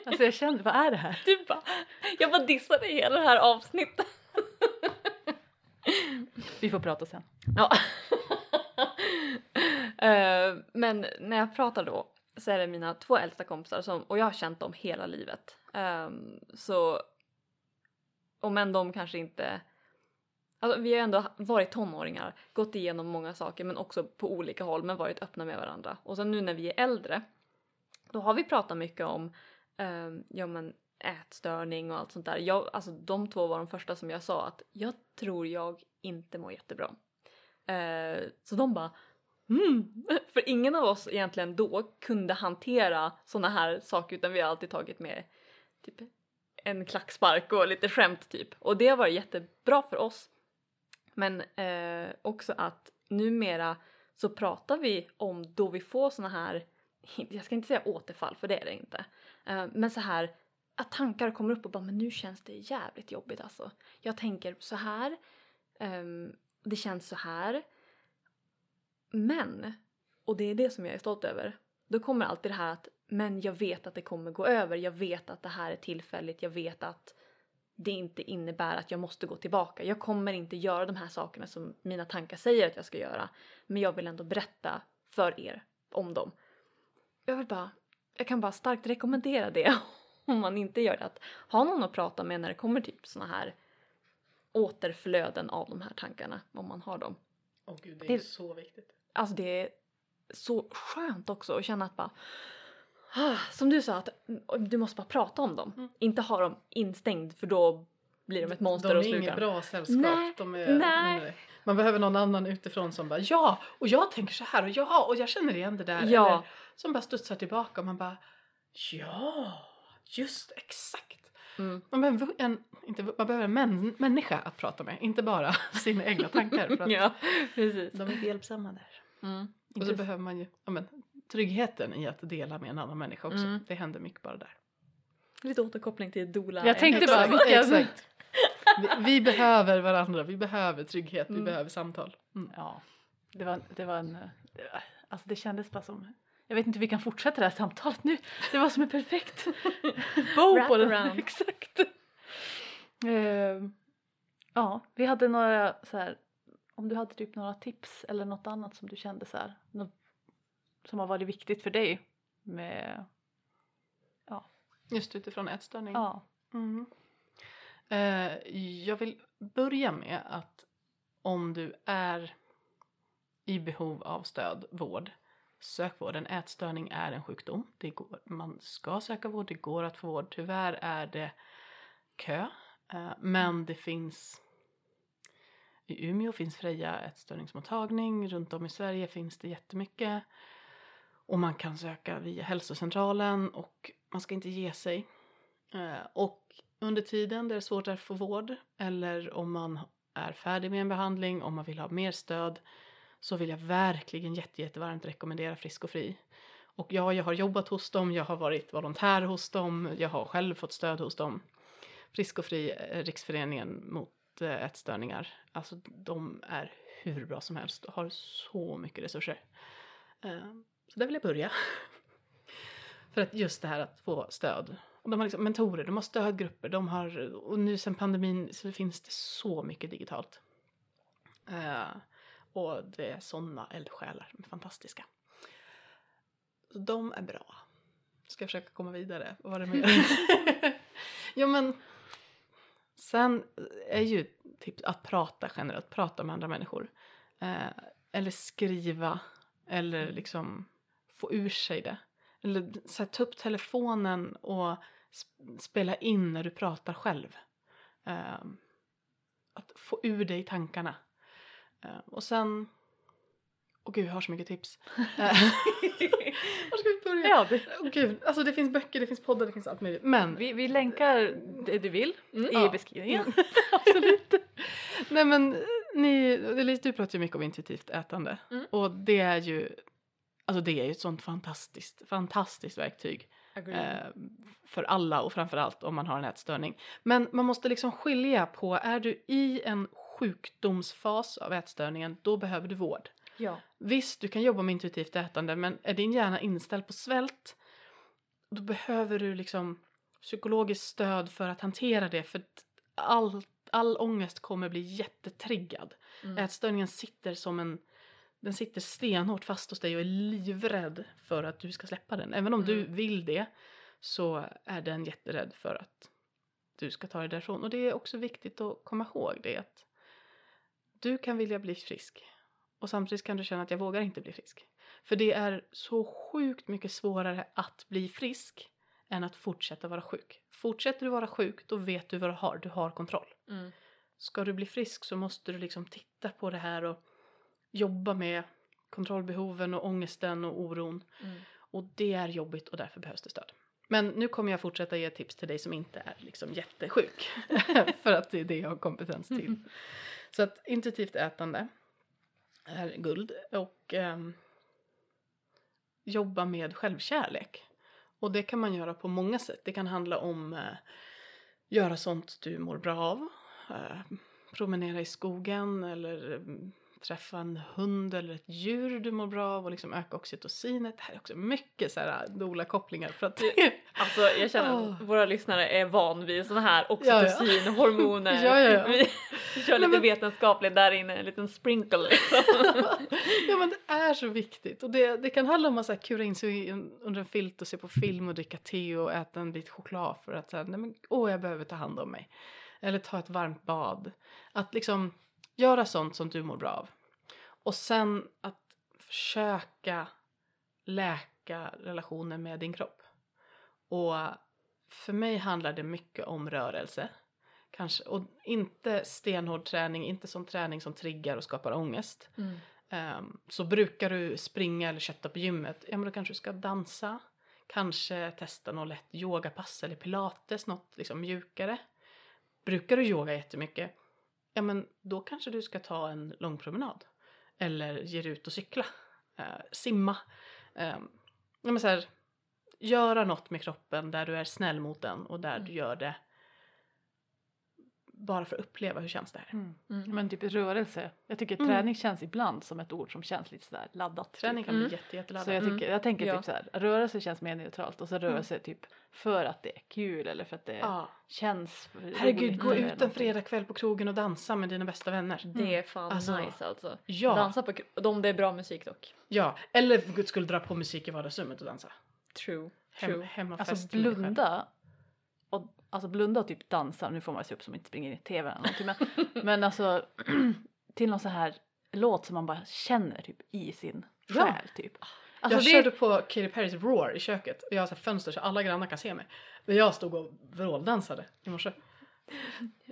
Alltså jag känner, vad är det här? Du bara, jag bara dissade hela det här avsnittet. Vi får prata sen. Ja. Eh, men när jag pratar då så är det mina två äldsta kompisar som, och jag har känt dem hela livet. Ehm, så om än de kanske inte Alltså, vi har ändå varit tonåringar, gått igenom många saker men också på olika håll men varit öppna med varandra. Och sen nu när vi är äldre då har vi pratat mycket om eh, ja, men ätstörning och allt sånt där. Jag, alltså, de två var de första som jag sa att jag tror jag inte mår jättebra. Eh, så de bara mm. För ingen av oss egentligen då kunde hantera såna här saker utan vi har alltid tagit med typ en klackspark och lite skämt typ. Och det har varit jättebra för oss. Men eh, också att numera så pratar vi om då vi får såna här, jag ska inte säga återfall för det är det inte. Eh, men så här att tankar kommer upp och bara men nu känns det jävligt jobbigt alltså. Jag tänker så här eh, det känns så här. Men, och det är det som jag är stolt över, då kommer alltid det här att men jag vet att det kommer gå över, jag vet att det här är tillfälligt, jag vet att det inte innebär att jag måste gå tillbaka. Jag kommer inte göra de här sakerna som mina tankar säger att jag ska göra, men jag vill ändå berätta för er om dem. Jag vill bara, jag kan bara starkt rekommendera det om man inte gör det. Att ha någon att prata med när det kommer typ såna här återflöden av de här tankarna, om man har dem. Åh gud, det är Det- så viktigt. Alltså det är så skönt också att känna att bara som du sa att mm, du måste bara prata om dem. Mm. Inte ha dem instängd för då blir de ett monster de och är slukar inget dem. bra sällskap. Nej, de är, nej. nej. Man behöver någon annan utifrån som bara ja, och jag tänker så här och ja, och jag känner igen det där. Ja. Eller, som bara studsar tillbaka och man bara ja, just exakt. Mm. Man behöver en, inte, man behöver en män, människa att prata med, inte bara sina egna tankar. För att Ja, precis. De är inte hjälpsamma där. Mm. Och så behöver man ju ja, men, tryggheten i att dela med en annan människa också. Mm. Det händer mycket bara där. Lite återkoppling till Dola. Jag tänkte bara, Exakt. Vi, vi behöver varandra, vi behöver trygghet, vi Mm. behöver samtal. Mm. Ja, det var, det var en... Det var, alltså det kändes bara som... Jag vet inte hur vi kan fortsätta det här samtalet nu. Det var som en perfekt bow på den. Exakt. Ehm, ja, vi hade några så här... Om du hade typ några tips eller något annat som du kände så här, något som har varit viktigt för dig med... Just utifrån ätstörning. Ja. Mm. Eh, jag vill börja med att om du är i behov av stöd, vård, sök vård. En ätstörning är en sjukdom. Det går, man ska söka vård, det går att få vård. Tyvärr är det kö, eh, men det finns i Umeå finns Freja ätstörningsmottagning, runt om i Sverige finns det jättemycket. Och man kan söka via hälsocentralen och man ska inte ge sig. Eh, Och under tiden det är svårt att få vård eller om man är färdig med en behandling, om man vill ha mer stöd så vill jag verkligen jätte, jättevarmt rekommendera Frisk och Fri. Och ja, jag har jobbat hos dem, jag har varit volontär hos dem, jag har själv fått stöd hos dem. Frisk och Fri, eh, Riksföreningen mot eh, ätstörningar, alltså de är hur bra som helst och har så mycket resurser. Eh, så där vill jag börja. För att just det här att få stöd. Och de har liksom mentorer, de har stödgrupper, de har, och nu sen pandemin så finns det så mycket digitalt. Eh, och det är sådana eldsjälar, de är fantastiska. Så de är bra. Ska jag försöka komma vidare? Vad var det mer? ja men, sen är ju tips att prata generellt, prata med andra människor. Eh, eller skriva, eller liksom få ur sig det. Eller så här, ta upp telefonen och sp- spela in när du pratar själv. Ehm, att få ur dig tankarna. Ehm, och sen... Åh gud, jag har så mycket tips. Eh, Var ska vi börja? Ja, det, Åh gud, alltså det finns böcker, det finns poddar, det finns allt möjligt. Men vi, vi länkar det du vill Mm. i Ja. beskrivningen. Absolut. Nej men ni, Elise du pratar ju mycket om intuitivt ätande Mm. och det är ju Alltså det är ju ett sånt fantastiskt, fantastiskt verktyg eh, för alla och framförallt om man har en ätstörning. Men man måste liksom skilja på, är du i en sjukdomsfas av ätstörningen, då behöver du vård. Ja. Visst, du kan jobba med intuitivt ätande, men är din hjärna inställd på svält, då behöver du liksom psykologiskt stöd för att hantera det, för all, all ångest kommer bli jättetriggad. Mm. Ätstörningen sitter som en den sitter stenhårt fast hos dig och är livrädd för att du ska släppa den. Även om du Mm. vill det så är den jätterädd för att du ska ta dig därifrån. Och det är också viktigt att komma ihåg det att du kan vilja bli frisk och samtidigt kan du känna att jag vågar inte bli frisk. För det är så sjukt mycket svårare att bli frisk än att fortsätta vara sjuk. Fortsätter du vara sjuk då vet du vad du har, du har kontroll. Mm. Ska du bli frisk så måste du liksom titta på det här och jobba med kontrollbehoven och ångesten och oron. Mm. Och det är jobbigt och därför behövs det stöd. Men nu kommer jag fortsätta ge tips till dig som inte är liksom jättesjuk. För att det är det jag har kompetens till. Så att intuitivt ätande är guld och ehm, jobba med självkärlek. Och det kan man göra på många sätt. Det kan handla om eh, göra sånt du mår bra av. Eh, promenera i skogen eller mm, träffa en hund eller ett djur du mår bra av och liksom öka oxytocinet. Det här är också mycket så här Dola-kopplingar för att Alltså jag känner att Åh. våra lyssnare är van vid såna här Ja, ja. oxytocinhormoner. Ja, ja, ja. Vi kör lite men- vetenskapligt där inne, en liten sprinkle liksom. ja men det är så viktigt och det, det kan handla om att så här, kura in sig under en filt och se på film och dricka te och äta en bit choklad för att säga nej men åh jag behöver ta hand om mig. Eller ta ett varmt bad. Att liksom göra sånt som du mår bra av. Och sen att försöka läka relationen med din kropp. Och för mig handlar det mycket om rörelse. Kanske, och inte stenhård träning, inte sån träning som triggar och skapar ångest. Mm. Ehm, så brukar du springa eller kötta på gymmet, ja men då kanske du ska dansa. Kanske testa något lätt yogapass eller pilates, något liksom mjukare. Brukar du yoga jättemycket, ja men då kanske du ska ta en lång promenad. Eller ge dig ut och cykla. Eh, simma. Ehm, ja men så här, göra något med kroppen där du är snäll mot den och där du gör det bara för att uppleva hur känns det här. Mm. Mm. Men typ rörelse. Jag tycker Mm. träning känns ibland som ett ord som känns lite sådär laddat. typ. Träning kan Mm. bli jätte, jätteladdad. Så jag, tycker, jag tänker Ja. typ så här, rörelse känns mer neutralt och så rörelse typ för att det är kul eller för att det Ja. känns Herregud, gå ut en fredagkväll på krogen och dansa med dina bästa vänner. Det är fan Alltså, nice alltså. Ja, Dansa på kro- om det är bra musik dock. ja. Eller för guds skull dra på musik i vardagsrummet och dansa. True. Hem, True. hemmafest Alltså blunda alltså blunda och typ dansa, nu får man se upp man inte springer in i tvn eller någonting men, men alltså till någon så här låt som man bara känner typ i sin Ja. själ typ. Alltså jag det, körde på Katy Perrys Roar i köket och jag har så fönster så alla grannar kan se mig. Men jag stod och vråldansade i morse.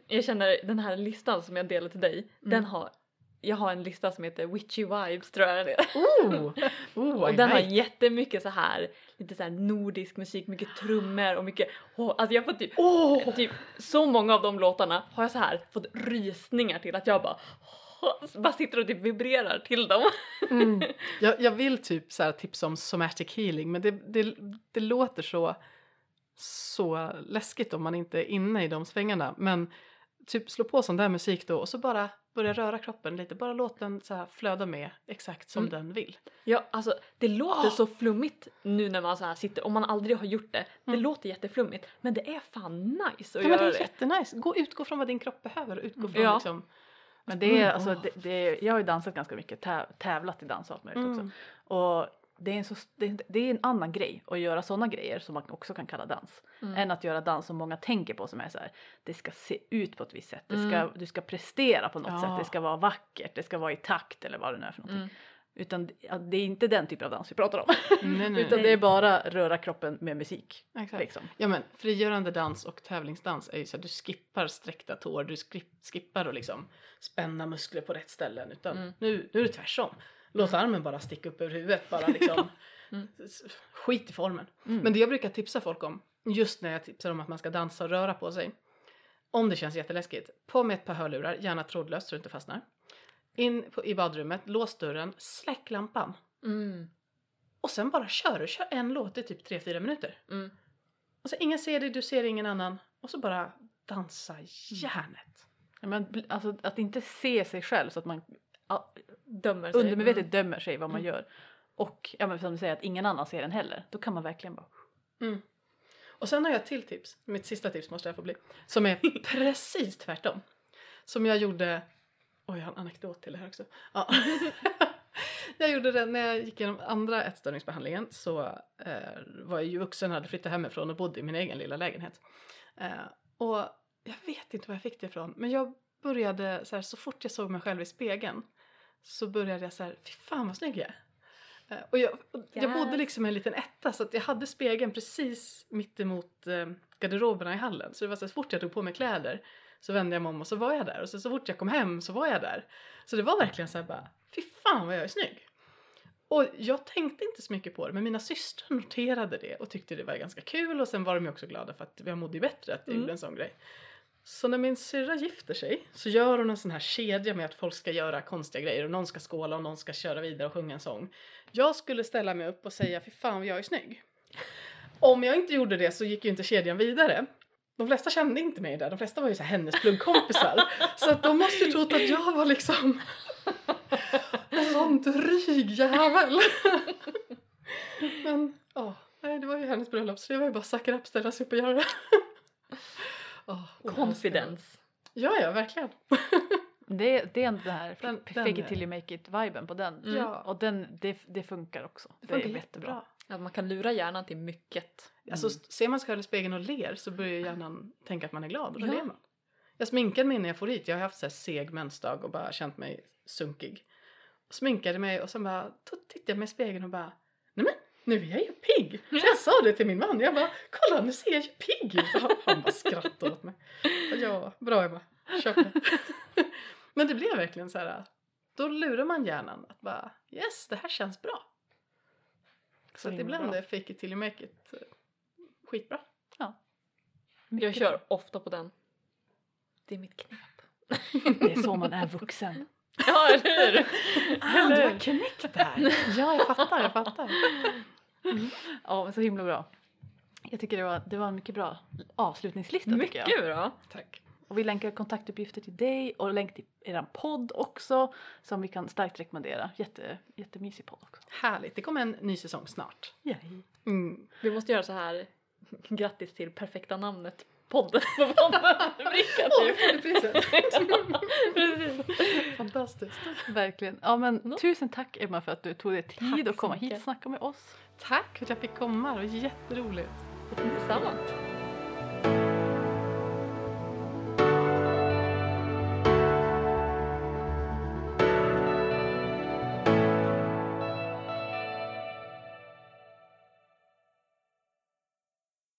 Jag känner den här listan som jag delade till dig, Mm. den har jag har en lista som heter Witchy Vibes tror jag det är. Oh! oh Och den har jättemycket så här lite så här nordisk musik, mycket trummor och mycket oh, alltså jag får typ Åh! typ så många av de låtarna har jag så här fått rysningar till att jag bara bara sitter och typ vibrerar till dem. Mm. Jag, jag vill typ så här tipsa om somatic healing men det, det, det låter så, så läskigt om man inte är inne i de svängarna. Men typ slå på sån där musik då och så bara börja röra kroppen lite. Bara låt den så flöda med exakt som Mm. den vill. Ja, alltså det låter Åh! så flummigt nu när man så här sitter, om man aldrig har gjort det. Det Mm. låter jätteflummigt men det är fan nice att Ja, men det göra är det. jättenice. Gå, utgå från vad din kropp behöver. Utgå från Ja. liksom... men det är Mm, alltså det, det, jag har ju dansat ganska mycket, täv, tävlat i dans och allt möjligt också. Mm. Och det är, en så, det, det är en annan grej att göra sådana grejer som man också kan kalla dans. Mm. Än att göra dans som många tänker på som är så här. Det ska se ut på ett visst sätt. Det Mm. ska, Du ska prestera på något Ja. sätt. Det ska vara vackert. Det ska vara i takt eller vad det nu är för någonting. Mm. Utan det är inte den typen av dans vi pratar om. Nej, nej, Utan nej. det är bara röra kroppen med musik. Exakt. Liksom. Ja men frigörande dans och tävlingsdans är ju så att du skippar sträckta tår, du skip, skippar att liksom spänna muskler på rätt ställen utan Mm. nu, nu är det tvärsom. Låt armen bara sticka upp över huvudet, bara liksom Mm. skit i formen. Mm. Men det jag brukar tipsa folk om, just när jag tipsar om att man ska dansa och röra på sig, om det känns jätteläskigt, på med ett par hörlurar, gärna trådlöst så du inte fastnar. In på, i badrummet, lås dörren, släck lampan Mm. och sen bara kör du. Kör en låt i typ 3-4 minuter. Mm. Och så ingen ser dig, du ser ingen annan. Och så bara dansa järnet. Ja, Men, alltså, att inte se sig själv så att man Dömer sig. undermedvetet Mm. dömer sig vad man Mm. gör. Och ja, men som du säger att ingen annan ser den heller. Då kan man verkligen bara Och sen har jag ett till tips. Mitt sista tips måste jag få bli. Som är precis tvärtom. Som jag gjorde... Oj, jag har en anekdot till det här också. Ja. jag gjorde det när jag gick igenom andra ätstörningsbehandlingen så eh, var jag ju vuxen, hade flyttat hemifrån och bodde i min egen lilla lägenhet. Eh, och jag vet inte var jag fick det ifrån, men jag började så här, så fort jag såg mig själv i spegeln så började jag så här, fy fan vad snygg jag är. Eh, och jag, och jag bodde Yes. liksom i en liten etta så att jag hade spegeln precis mitt emot eh, garderoberna i hallen. Så det var så, här, så fort jag tog på mig kläder så vände jag mig om och så var jag där. Och så, så fort jag kom hem så var jag där. Så det var verkligen så här bara, fy fan vad jag är snygg. Och jag tänkte inte så mycket på det men mina systrar noterade det och tyckte det var ganska kul och sen var de ju också glada för att jag mådde ju bättre att jag Mm. gjorde en sån grej. Så när min syrra gifter sig så gör hon en sån här kedja med att folk ska göra konstiga grejer och någon ska skåla och någon ska köra vidare och sjunga en sång. Jag skulle ställa mig upp och säga fy fan vad jag är snygg. Om jag inte gjorde det så gick ju inte kedjan vidare. de flesta kände inte mig där, de flesta var ju så här hennes pluggkompisar. så att de måste ju trott att jag var liksom en sån dryg jävel. Men ja, nej det var ju hennes bröllop så det var ju bara suck it up, ställa sig upp och göra det. Och Confidence. Ja, ja, verkligen. Det, det är ändå det här Den- fake den it till you make it viben på den. Mm. Ja. Och den, det, det funkar också. Det Det, funkar är jättebra. jättebra. Att man kan lura hjärnan till mycket. Alltså Mm. ser man sig själv i spegeln och ler så börjar ju hjärnan tänka att man är glad och då Ja. ler man. Jag sminkade mig innan jag får hit. Jag har haft så här seg mensdag och bara känt mig sunkig. Sminkade mig och sen bara tittade jag mig i spegeln och bara nej men nu är jag ju pigg. Så jag sa det till min man. Jag bara kolla nu ser jag ju pigg ut. Och Han bara skrattade åt mig. Ja, bra Emma. Kör på. Men det blev verkligen så här. Då lurar man hjärnan att bara yes det här känns bra. Så att ibland bra. är fake it till you make it eh, skitbra. Jag Mycket kör ofta på den. Det är mitt knep. Det är så man är vuxen. Ja, eller hur? Ah, du har knäckt det här! Ja, jag fattar, jag fattar. Ja, men så himla bra. Jag tycker det var, det var en mycket bra avslutningslista tycker jag. Mycket bra. Tack. Och vi länkar kontaktuppgifter till dig och länk till eran podd också som vi kan starkt rekommendera. Jätte, jättemysig podd också. Härligt, det kommer en ny säsong snart. Yay. Mm. Vi måste göra så här. Grattis till perfekta namnet podden på podden. Rubriken Åh, typ. jag får det priset! Precis. Fantastiskt. Verkligen. Ja men Nå. tusen tack Emma för att du tog dig tid Tack att komma hit och snacka med oss. Tack för att jag fick komma, det var jätteroligt. Detsamma.